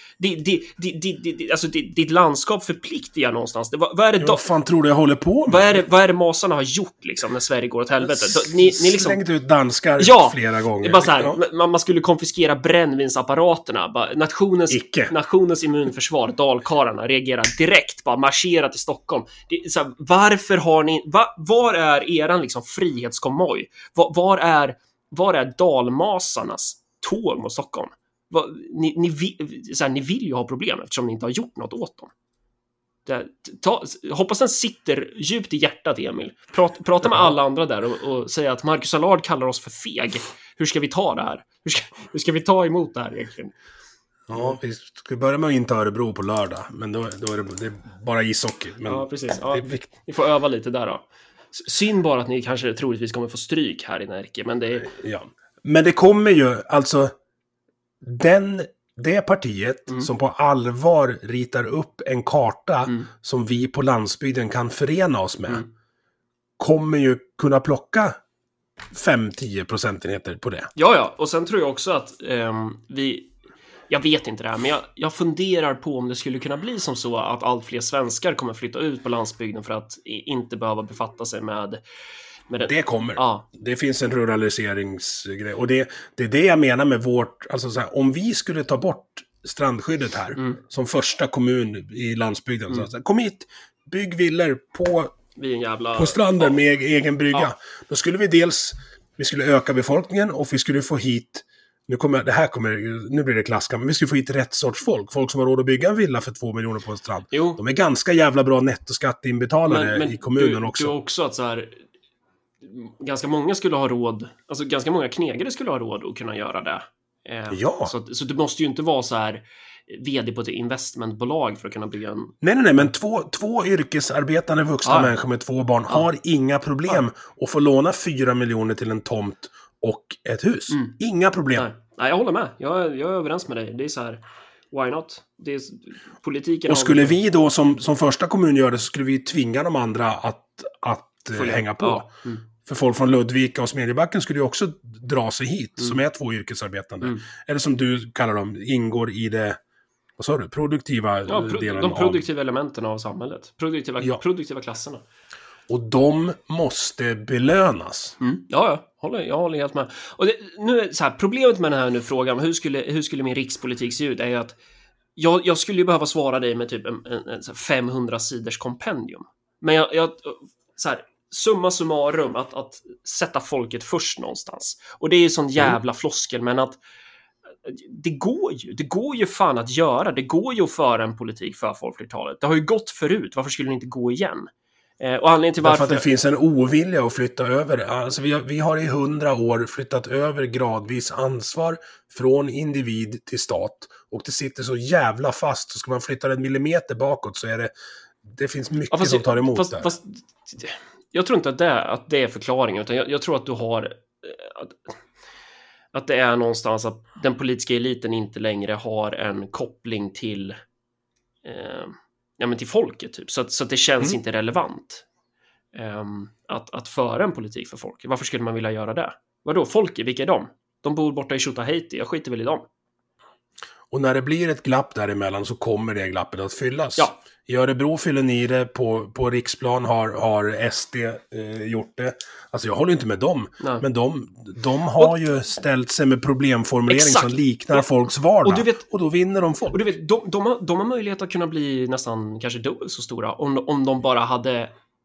Alltså ditt landskap förpliktigar någonstans. Vad, vad, är det da, Vad fan tror du jag håller på med? vad, är det, vad är det masarna har gjort liksom när Sverige går åt helvete? Ni, ni liksom... Slängt ut danskar Ja, flera gånger. Bara så här, Ja. man, man skulle konfiskera brännvinsapparaterna. Bara, nationens, Icke. nationens immunförsvar, dalkarlarna, reagerar direkt. Bara marschera till Stockholm. Det så här, varför har ni... Va, var är eran liksom frihetskonvoj? Var, var, är, var är dalmasarnas tåg mot Stockholm? Va, ni, ni, vill, så här, ni vill ju ha problem eftersom ni inte har gjort något åt dem. Det, ta, hoppas den sitter djupt i hjärtat, Emil. Prat, prata med alla andra där och, och säga att Marcus Allard kallar oss för feg. Hur ska vi ta det här? Hur ska, hur ska vi ta emot det här egentligen? Ja, vi ska börja med att inte Örebro på lördag. Men då, då är det, det är bara ishockey. Men Ja, precis. Ja, ni får öva lite där då. Synd bara att ni kanske troligtvis kommer få stryk här i Närke, men det är... Ja. Men det kommer ju, alltså, den, det partiet Mm. som på allvar ritar upp en karta Mm. som vi på landsbygden kan förena oss med, Mm. kommer ju kunna plocka 5-10 procentenheter på det. Ja, ja, och sen tror jag också att ehm, vi... Jag vet inte det här, men jag, jag funderar på om det skulle kunna bli som så att allt fler svenskar kommer flytta ut på landsbygden för att inte behöva befatta sig med... den. Det kommer. Ja, Det finns en ruraliseringsgrej. Och det, det är det jag menar med vårt... Alltså så här, om vi skulle ta bort strandskyddet här, Mm. som första kommun i landsbygden. Så här, kom hit, bygg villor på, jävla... på stranden Ja. med eg- egen brygga. Ja. Då skulle vi dels... Vi skulle öka befolkningen och vi skulle få hit... Nu, kommer, det här kommer, nu blir det klasskamp, men vi skulle få hit rätt sorts folk. Folk som har råd att bygga en villa för två miljoner på en strand. Jo. De är ganska jävla bra nettoskatteinbetalare i kommunen du, också. Du också att så här... Ganska många skulle ha råd, alltså ganska många knegare skulle ha råd att kunna göra det. Eh, Ja. Så, så du måste ju inte vara så här vd på ett investmentbolag för att kunna bygga en... Nej, nej, nej, men två, två yrkesarbetande vuxna Ja. människor med två barn har inga problem att få låna fyra miljoner till en tomt och ett hus. Inga problem. Nej, nej, jag håller med. Jag, är- jag är överens med dig. Det är så här, why not? Det är, politiken Och skulle vi då som, som första kommun göra det så skulle vi tvinga de andra att, att Följa- hänga på. Ja. Mm. För folk från Ludvika och Smedjebacken skulle ju också dra sig hit, Mm. som är två yrkesarbetande. Eller som du kallar dem, ingår i det, vad sa du, produktiva Ja, eh, pro, delen de av... produktiva elementen av samhället. Produktiva, Ja. produktiva klasserna. Och de måste belönas. Mm. Ja, ja. Håller, jag håller helt med. Och det, nu, så här, problemet med den här nu frågan, hur skulle, hur skulle min rikspolitik se ut, är ju att jag, jag skulle ju behöva svara dig med typ en, en, en så här 500 sidors kompendium. Men jag, jag så här, summa summarum, att, att sätta folket först någonstans. Och det är ju sån jävla floskel, men att det går ju. Det går ju fan att göra. Det går ju att föra en politik för folkflertalet. Det har ju gått förut. Varför skulle det inte gå igen? Eh, och anledningen till Därför varför... att det finns en ovilja att flytta över. Alltså vi, har, vi har i hundra år flyttat över gradvis ansvar från individ till stat. Och det sitter så jävla fast. Så ska man flytta en millimeter bakåt så är det... Det finns mycket Ja, fast, som tar emot fast, där. fast, jag tror inte att det, att det är förklaringen, utan jag, jag tror att du har... eh, Att, att det är någonstans att den politiska eliten inte längre har en koppling till... Eh, ja, men till folket, typ. Så att, så att det känns Mm. inte relevant. ehm, att, att föra en politik för folket. Varför skulle man vilja göra det? Vadå, folket, vilka är de? De bor borta i Tjotahejti, jag skiter väl i dem. Och när det blir ett glapp däremellan så kommer det glappet att fyllas. Ja. I Örebro fyller ni det, på, på riksplan har, har SD eh, gjort det. Alltså jag håller inte med dem, Nej. men de, de har ju ställt sig med problemformulering Exakt. som liknar Ja. folks vardag. Och du vet- och då vinner de folk. Och du vet, de, de, har, de har möjlighet att kunna bli nästan kanske dubbelt så stora om, om de bara hade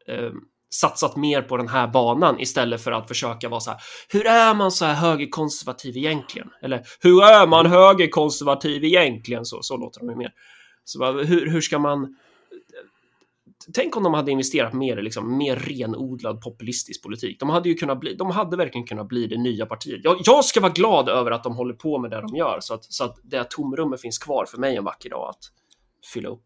eh, satsat mer på den här banan istället för att försöka vara så här. Hur är man så här högerkonservativ egentligen? Eller hur är man högerkonservativ egentligen? Så, så låter de ju mer. Så hur, hur ska man? Tänk om de hade investerat mer i liksom, mer renodlad populistisk politik. De hade ju kunnat bli, de hade verkligen kunnat bli det nya partiet. Jag, jag ska vara glad över att de håller på med det de gör så att, så att det tomrummet finns kvar för mig en vacker dag att fylla upp.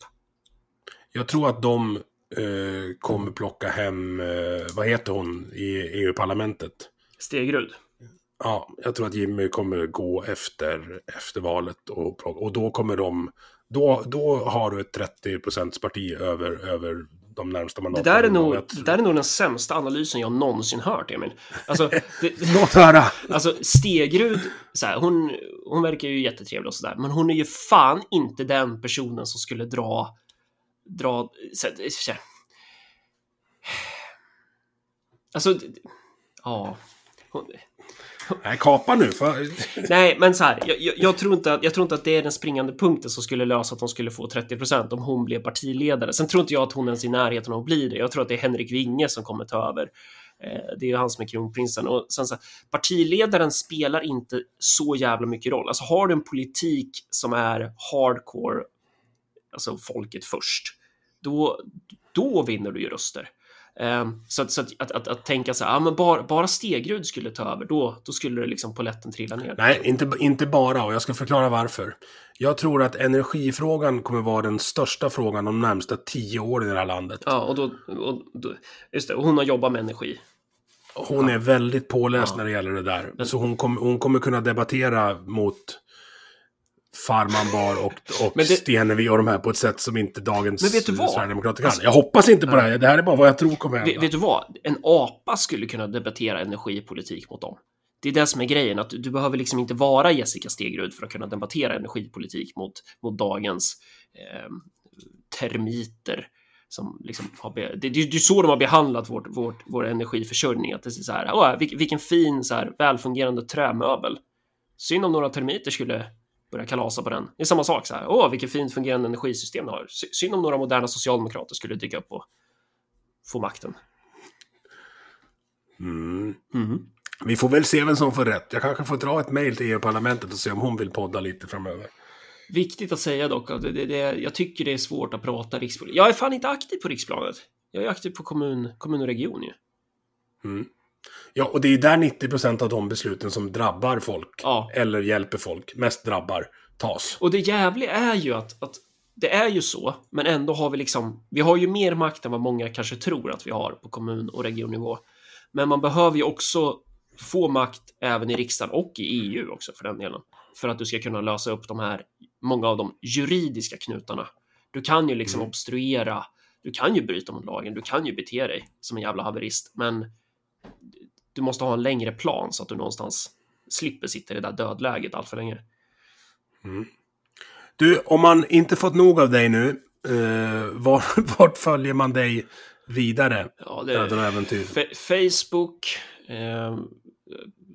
Jag tror att de eh, kommer plocka hem, eh, vad heter hon i EU-parlamentet? Stegrud. Ja, jag tror att Jimmy kommer gå efter, efter valet och, och då kommer de, då, då har du ett 30 parti över, över de närmsta Det där, är nog, det där är nog den sämsta analysen jag någonsin hört, Emil. Alltså, det, Låt höra! alltså Stegrud, så här, hon, hon verkar ju jättetrevlig och sådär, men hon är ju fan inte den personen som skulle dra... dra så, så, alltså, ja. Nej, kapa nu. För... Nej, men så här, jag, jag, jag, tror inte att, jag tror inte att det är den springande punkten som skulle lösa att hon skulle få 30 procent om hon blev partiledare. Sen tror inte jag att hon ens är i närheten av att bli det. Jag tror att det är Henrik Winge som kommer ta över. Eh, det är ju han som är kronprinsen. Och sen så här, partiledaren spelar inte så jävla mycket roll. Alltså har du en politik som är hardcore, alltså folket först, då, då vinner du ju röster. Um, så att, så att, att, att, att tänka så här, ja, men bara, bara Stegrud skulle ta över, då, då skulle det liksom på lätten trilla ner. Nej, inte, inte bara, och jag ska förklara varför. Jag tror att energifrågan kommer vara den största frågan de närmsta tio åren i det här landet. Ja, och då, och då just det, och hon har jobbat med energi. Hon är väldigt påläst när det gäller det där. Så hon, kom, hon kommer kunna debattera mot Farman Bar och, och det- Stenevi och de här på ett sätt som inte dagens Men vet du vad? Sverigedemokrater kan. Alltså- jag hoppas inte på det här. Det här är bara vad jag tror kommer hända. Vet, vet du vad? En apa skulle kunna debattera energipolitik mot dem. Det är det som är grejen, att du, behöver liksom inte vara Jessica Stegrud för att kunna debattera energipolitik mot, mot dagens eh, termiter. Som liksom har det, det, det är så de har behandlat vårt, vårt, vår energiförsörjning. Att det är så här, åh, vilken, vilken fin så här, välfungerande trämöbel. Synd om några termiter skulle börja kalasa på den. Det är samma sak så här, åh, vilket fint fungerande energisystem ni har. Sy- Synd om några moderna socialdemokrater skulle dyka upp och få makten. Mm. Mhm. Vi får väl se vem som får rätt. Jag kanske får dra ett mejl till EU-parlamentet och se om hon vill podda lite framöver. Viktigt att säga dock det, det, det, jag tycker det är svårt att prata rikspolitik. Jag är fan inte aktiv på riksplanet. Jag är aktiv på kommun, kommun och region ju. Mm. Ja, och det är ju där 90% av de besluten som drabbar folk, Ja. eller hjälper folk, mest drabbar, tas. Och det jävliga är ju att, att det är ju så, men ändå har vi liksom, vi har ju mer makt än vad många kanske tror att vi har på kommun och regionnivå. Men man behöver ju också få makt även i riksdagen och i EU också för den delen. För att du ska kunna lösa upp de här, många av de juridiska knutarna. Du kan ju liksom obstruera, du kan ju bryta mot lagen, du kan ju bete dig som en jävla haverist, men du måste ha en längre plan så att du någonstans slipper sitta i det där dödläget allt för länge. Du, om man inte fått nog av dig nu, eh, var, vart följer man dig vidare? Ja, det och äventyr. Facebook. Eh,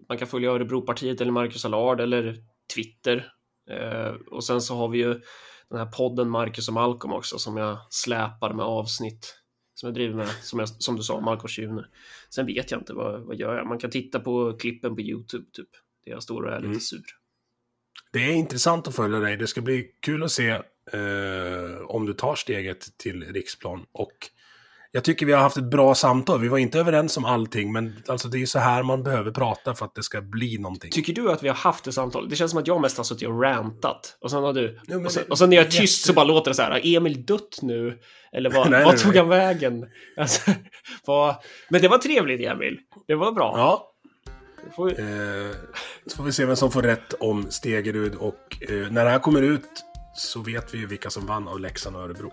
man kan följa Örebropartiet eller Marcus Allard eller Twitter. Eh, och sen så har vi ju den här podden Marcus och Malcolm också som jag släpar med avsnitt som jag driver med, som, jag, som du sa, Malcolm Tjune. Sen vet jag inte, vad, vad gör jag? Man kan titta på klippen på YouTube, typ. Där jag står och är lite sur. Det är intressant att följa dig. Det ska bli kul att se eh, om du tar steget till riksplan. Och jag tycker vi har haft ett bra samtal. Vi var inte överens om allting, men alltså det är så här man behöver prata för att det ska bli någonting. Tycker du att vi har haft ett samtal? Det känns som att jag mest har suttit och rantat. Och sen har du... Jo, och, sen, det- och sen när jag är tyst jätte- så bara låter det så här. Har Emil dött nu? Eller vad, Nej, vad tog nej. han vägen? Alltså, vad, men det var trevligt Emil. Det var bra. Ja, Får, eh, så får vi se vem som får rätt om Stegerud. Och eh, när det här kommer ut så vet vi ju vilka som vann av Leksand och Örebro.